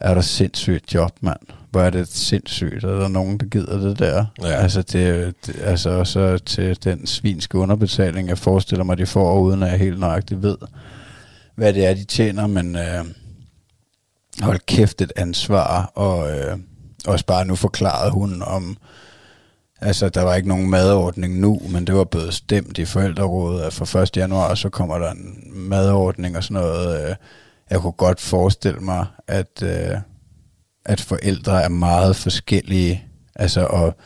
er der sindssygt job, mand? Hvor er det sindssygt? Er der nogen, der gider det der? Ja. Altså, det, det, altså så til den svinske underbetaling, jeg forestiller mig, de får, uden at jeg helt nøjagtigt ved, hvad det er, de tjener, men øh, hold kæft et ansvar, og øh, også bare nu forklarede hun om, altså der var ikke nogen madordning nu, men det var blevet stemt i forældrerådet, at fra 1. januar, så kommer der en madordning og sådan noget. Øh, jeg kunne godt forestille mig, at, øh, at forældre er meget forskellige, altså og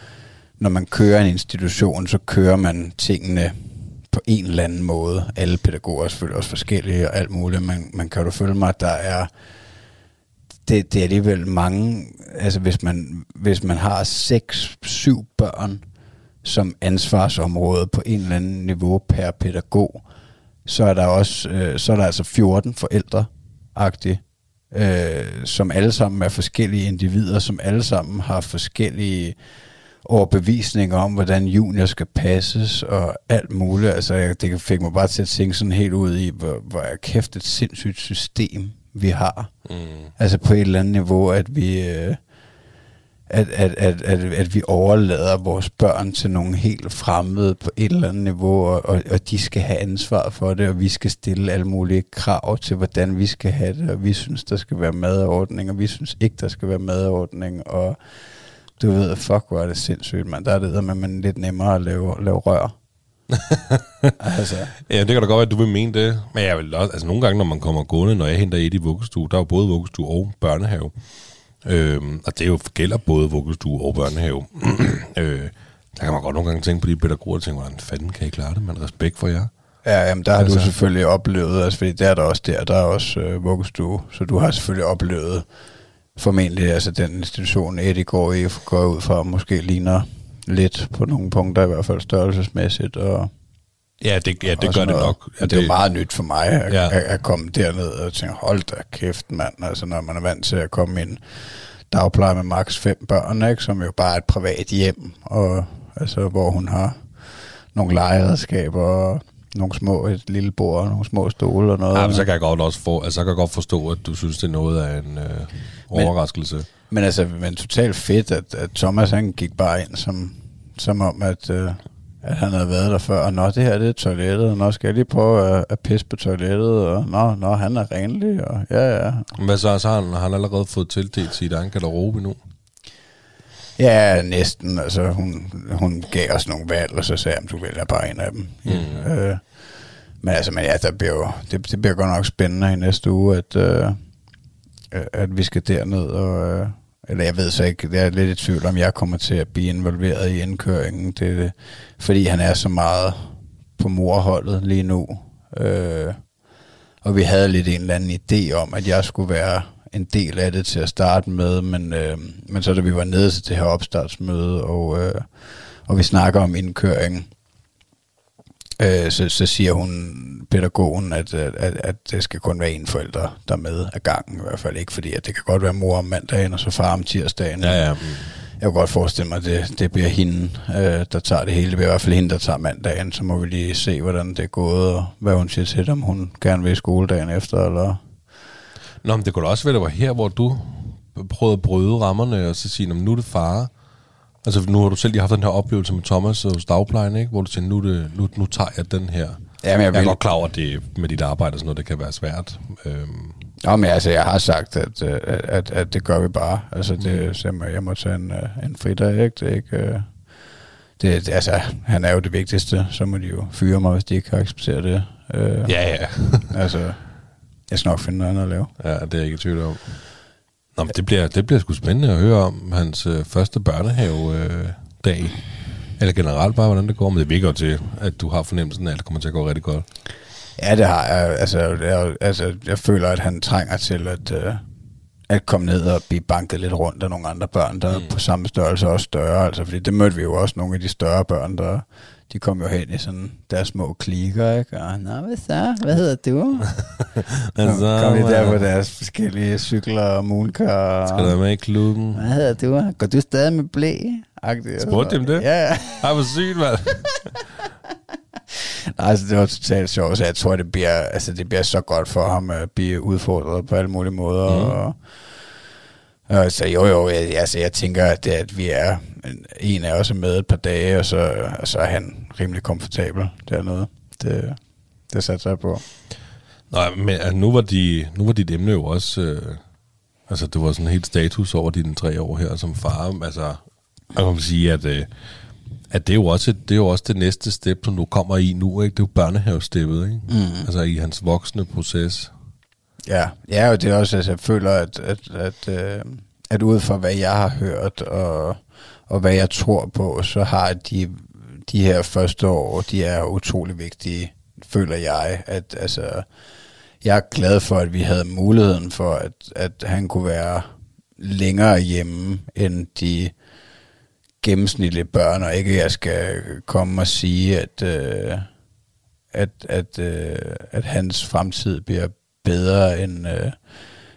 når man kører en institution, så kører man tingene på en eller anden måde. Alle pædagoger er selvfølgelig også forskellige og alt muligt, men man kan jo følge mig, at der er det, det er alligevel mange, altså hvis man, hvis man har seks, syv børn som ansvarsområde på en eller anden niveau per pædagog, så er der også, øh, så er der altså 14 forældre agtigt, øh, som alle sammen er forskellige individer, som alle sammen har forskellige overbevisninger om, hvordan junior skal passes og alt muligt. Altså, jeg, det fik mig bare til at tænke sådan helt ud i, hvor, hvor er kæft et sindssygt system, vi har. Mm. Altså på et eller andet niveau, at vi, øh, at, at, at, at, at vi overlader vores børn til nogle helt fremmede på et eller andet niveau, og, og, og de skal have ansvar for det, og vi skal stille alle mulige krav til, hvordan vi skal have det, og vi synes, der skal være madordning, og vi synes ikke, der skal være madordning, og du ved, fuck, hvor er det sindssygt, man. Der er det med, man lidt nemmere at lave, lave rør. Altså, Ja, det kan da godt være, at du vil mene det. Men jeg vil også, altså nogle gange, når man kommer gående, når jeg henter et i vuggestue, der er jo både vuggestue og børnehave. Øhm, og det er jo gælder både vuggestue og børnehave. øh, der kan man godt nogle gange tænke på de pædagoger, og tænke, hvordan fanden kan I klare det? Man respekt for jer. Ja, jamen, der har. Altså- du selvfølgelig oplevet, altså, fordi der er der også der, der er også øh, vuggestue, så du har selvfølgelig oplevet formentlig, altså den institution, Eddie går i, går ud fra, måske ligner lidt på nogle punkter, i hvert fald størrelsesmæssigt, og Ja, det, ja, det gør sådan det noget. nok. Ja, det er jo meget nyt for mig at, Ja. at, at komme derned og tænke, hold da kæft, mand. Altså, når man er vant til at komme i en dagpleje med maks fem børn, ikke, som jo bare er et privat hjem, og, altså, hvor hun har nogle legeredskaber og nogle små, et lille bord og nogle små stole og noget. Ja, men så kan jeg godt også få, altså, så kan jeg godt forstå, at du synes, det er noget af en øh, overraskelse. Men altså, men totalt fedt, at, at Thomas han gik bare ind som, som om, at, øh, at han havde været der før. Og nå, det her det er toilettet, og nå, skal jeg lige prøve at, at pisse på toilettet, og nå, nå, han er renlig, og ja, ja. Hvad så? Så har han, har han allerede fået tildelt sit egen garderobe nu? Ja, næsten. Altså, hun, hun gav os nogle valg, og så sagde jeg, at du vælger bare en af dem. Mm. Øh, men altså, men ja, der bliver jo, det, det bliver godt nok spændende i næste uge, at, øh, at vi skal derned, og, øh, eller jeg ved så ikke, jeg er lidt i tvivl om, jeg kommer til at blive involveret i indkøringen, det, det, fordi han er så meget på morholdet lige nu. Øh, og vi havde lidt en eller anden idé om, at jeg skulle være en del af det til at starte med, men, øh, men så da vi var nede til det her opstartsmøde, og, øh, og vi snakker om indkøringen, øh, så, så siger hun, pædagogen, at, at, at, det skal kun være en forælder, der er med af gangen, i hvert fald ikke, fordi at det kan godt være mor om mandagen, og så far om tirsdagen. Ja, ja. Jeg kunne godt forestille mig, at det, det bliver hende, øh, der tager det hele. Det bliver i hvert fald hende, der tager mandagen. Så må vi lige se, hvordan det er gået, og hvad hun siger til det, om hun gerne vil i skoledagen efter, eller... Nå, men det kunne da også være, det var her, hvor du prøvede at bryde rammerne, og så sige, "Nå, men nu er det far. Altså, nu har du selv lige haft den her oplevelse med Thomas hos dagplejen, ikke? Hvor du siger, nu, det, nu, nu tager jeg den her. Jamen, jeg Jeg er godt klar over, at det med dit arbejde og sådan noget, det kan være svært. Øhm, Nå, men altså, jeg har sagt, at, øh, at, at, at det gør vi bare. Altså, det, så jeg, må, tage en, øh, en fridag, ikke? Det er ikke... øh, Det, det, altså, han er jo det vigtigste, så må de jo fyre mig, hvis de ikke kan acceptere det. Øh, ja, ja. Altså, jeg skal nok finde noget andet at lave. ja, det er jeg ikke i tvivl om. Nå, men det bliver, det bliver sgu spændende at høre om hans øh, første børnehave-dag. Øh, dag. Eller generelt bare, hvordan det går. Men det virker jo til, at du har fornemmelsen af, at det kommer til at gå rigtig godt. Ja, det har jeg. Altså, jeg, altså, jeg føler, at han trænger til at, øh, at komme ned og blive banket lidt rundt af nogle andre børn, der mm. er på samme størrelse og også større. Altså, fordi det mødte vi jo også nogle af de større børn, der de kom jo hen i sådan deres små klikker, ikke? Og, Nå, hvad så? Hvad hedder du? Altså, kom de der på deres forskellige cykler og mooncar. Skal du med i klubben? Hvad hedder du? Går du stadig med blæ? Spurgte de om det? Ja, ja. Ej, hvor sygt, mand. Nej, altså, det var totalt sjovt, så jeg tror, det bliver, altså, det bliver så godt for ham at blive udfordret på alle mulige måder. Mm. Og, og, så jo, jo, jeg, altså, jeg tænker, at, det, at vi er, en af os er med et par dage, og så, og så er han rimelig komfortabel dernede. Det, det satte jeg på. Nej, men altså, nu, var de, nu var dit emne jo også... Øh, altså, det var sådan helt status over dine tre år her som far. Altså, man kan sige, at, øh, at det, er jo også, det er jo også det næste step, som du kommer i nu. Ikke? Det er jo børnehavesteppet, ikke? Mm. Altså i hans voksne proces. Ja, ja og det er også, altså, jeg føler, at, at, at, øh, at ud fra hvad jeg har hørt, og, og hvad jeg tror på, så har de, de her første år, de er utrolig vigtige, føler jeg. At, altså, jeg er glad for, at vi havde muligheden for, at, at han kunne være længere hjemme, end de gennemsnitlige børn, og ikke jeg skal komme og sige, at, øh, at, at, øh, at hans fremtid bliver bedre end, øh,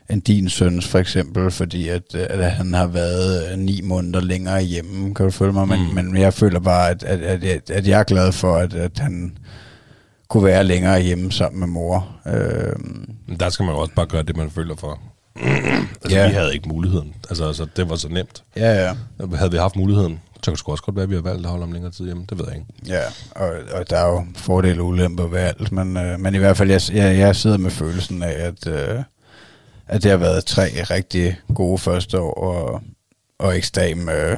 end din søns for eksempel, fordi at, øh, at han har været øh, ni måneder længere hjemme, kan du følge mig? Men, mm. men jeg føler bare, at, at, at, at, at jeg er glad for, at, at han kunne være længere hjemme sammen med mor. Øh, Men der skal man jo også bare gøre det, man føler for. altså, Ja. vi havde ikke muligheden. Altså, altså, det var så nemt. ja, ja. Havde vi haft muligheden, så kan det sgu også godt være, at vi har valgt at holde om længere tid hjemme. Det ved jeg ikke. Ja, og, og der er jo fordele og ulemper ved alt, men, øh, men i hvert fald, jeg, jeg, jeg sidder med følelsen af, at, øh, at det har været tre rigtig gode første år, og, og ekstrem øh,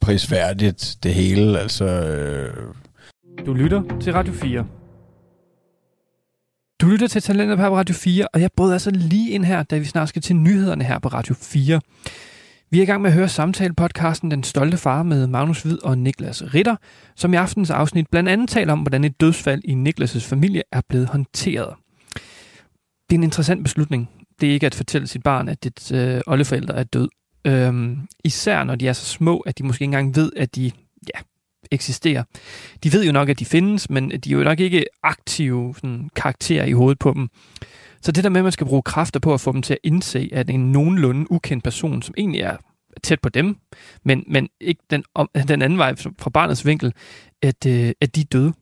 prisværdigt det hele, altså... Øh, Du lytter til Radio 4. Du lytter til Talentet på Radio 4, og jeg brød altså lige ind her, da vi snart skal til nyhederne her på Radio 4. Vi er i gang med at høre samtale-podcasten Den Stolte Far med Magnus Hvid og Niklas Ritter, som i aftens afsnit blandt andet taler om, hvordan et dødsfald i Niklas' familie er blevet håndteret. Det er en interessant beslutning. Det er ikke at fortælle sit barn, at dit øh, oldeforældre er død. Øhm, især når de er så små, at de måske ikke engang ved, at de ja, eksisterer. De ved jo nok, at de findes, men de er jo nok ikke aktive sådan, karakterer i hovedet på dem. Så det der med, at man skal bruge kræfter på at få dem til at indse, at en nogenlunde ukendt person, som egentlig er tæt på dem, men, men ikke den, om, den anden vej fra barnets vinkel, at, øh, at de er døde.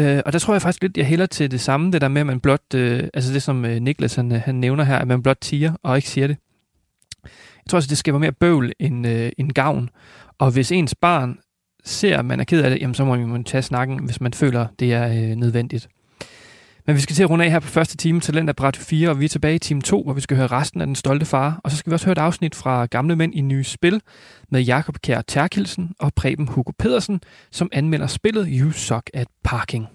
Øh, og der tror jeg faktisk lidt, jeg hælder til det samme, det der med, at man blot, øh, altså det som øh, Niklas han, han nævner her, at man blot tiger og ikke siger det. Jeg tror også, det skaber mere bøvl end, øh, end gavn. Og hvis ens barn ser, at man er ked af det, jamen så må man tage snakken, hvis man føler, det er øh, nødvendigt. Men vi skal til at runde af her på første time, Talent af Radio 4, og vi er tilbage i time 2, hvor vi skal høre resten af Den Stolte Far. Og så skal vi også høre et afsnit fra Gamle Mænd i Nye Spil med Jakob Kjær Terkelsen og Preben Hugo Pedersen, som anmelder spillet You Suck at Parking.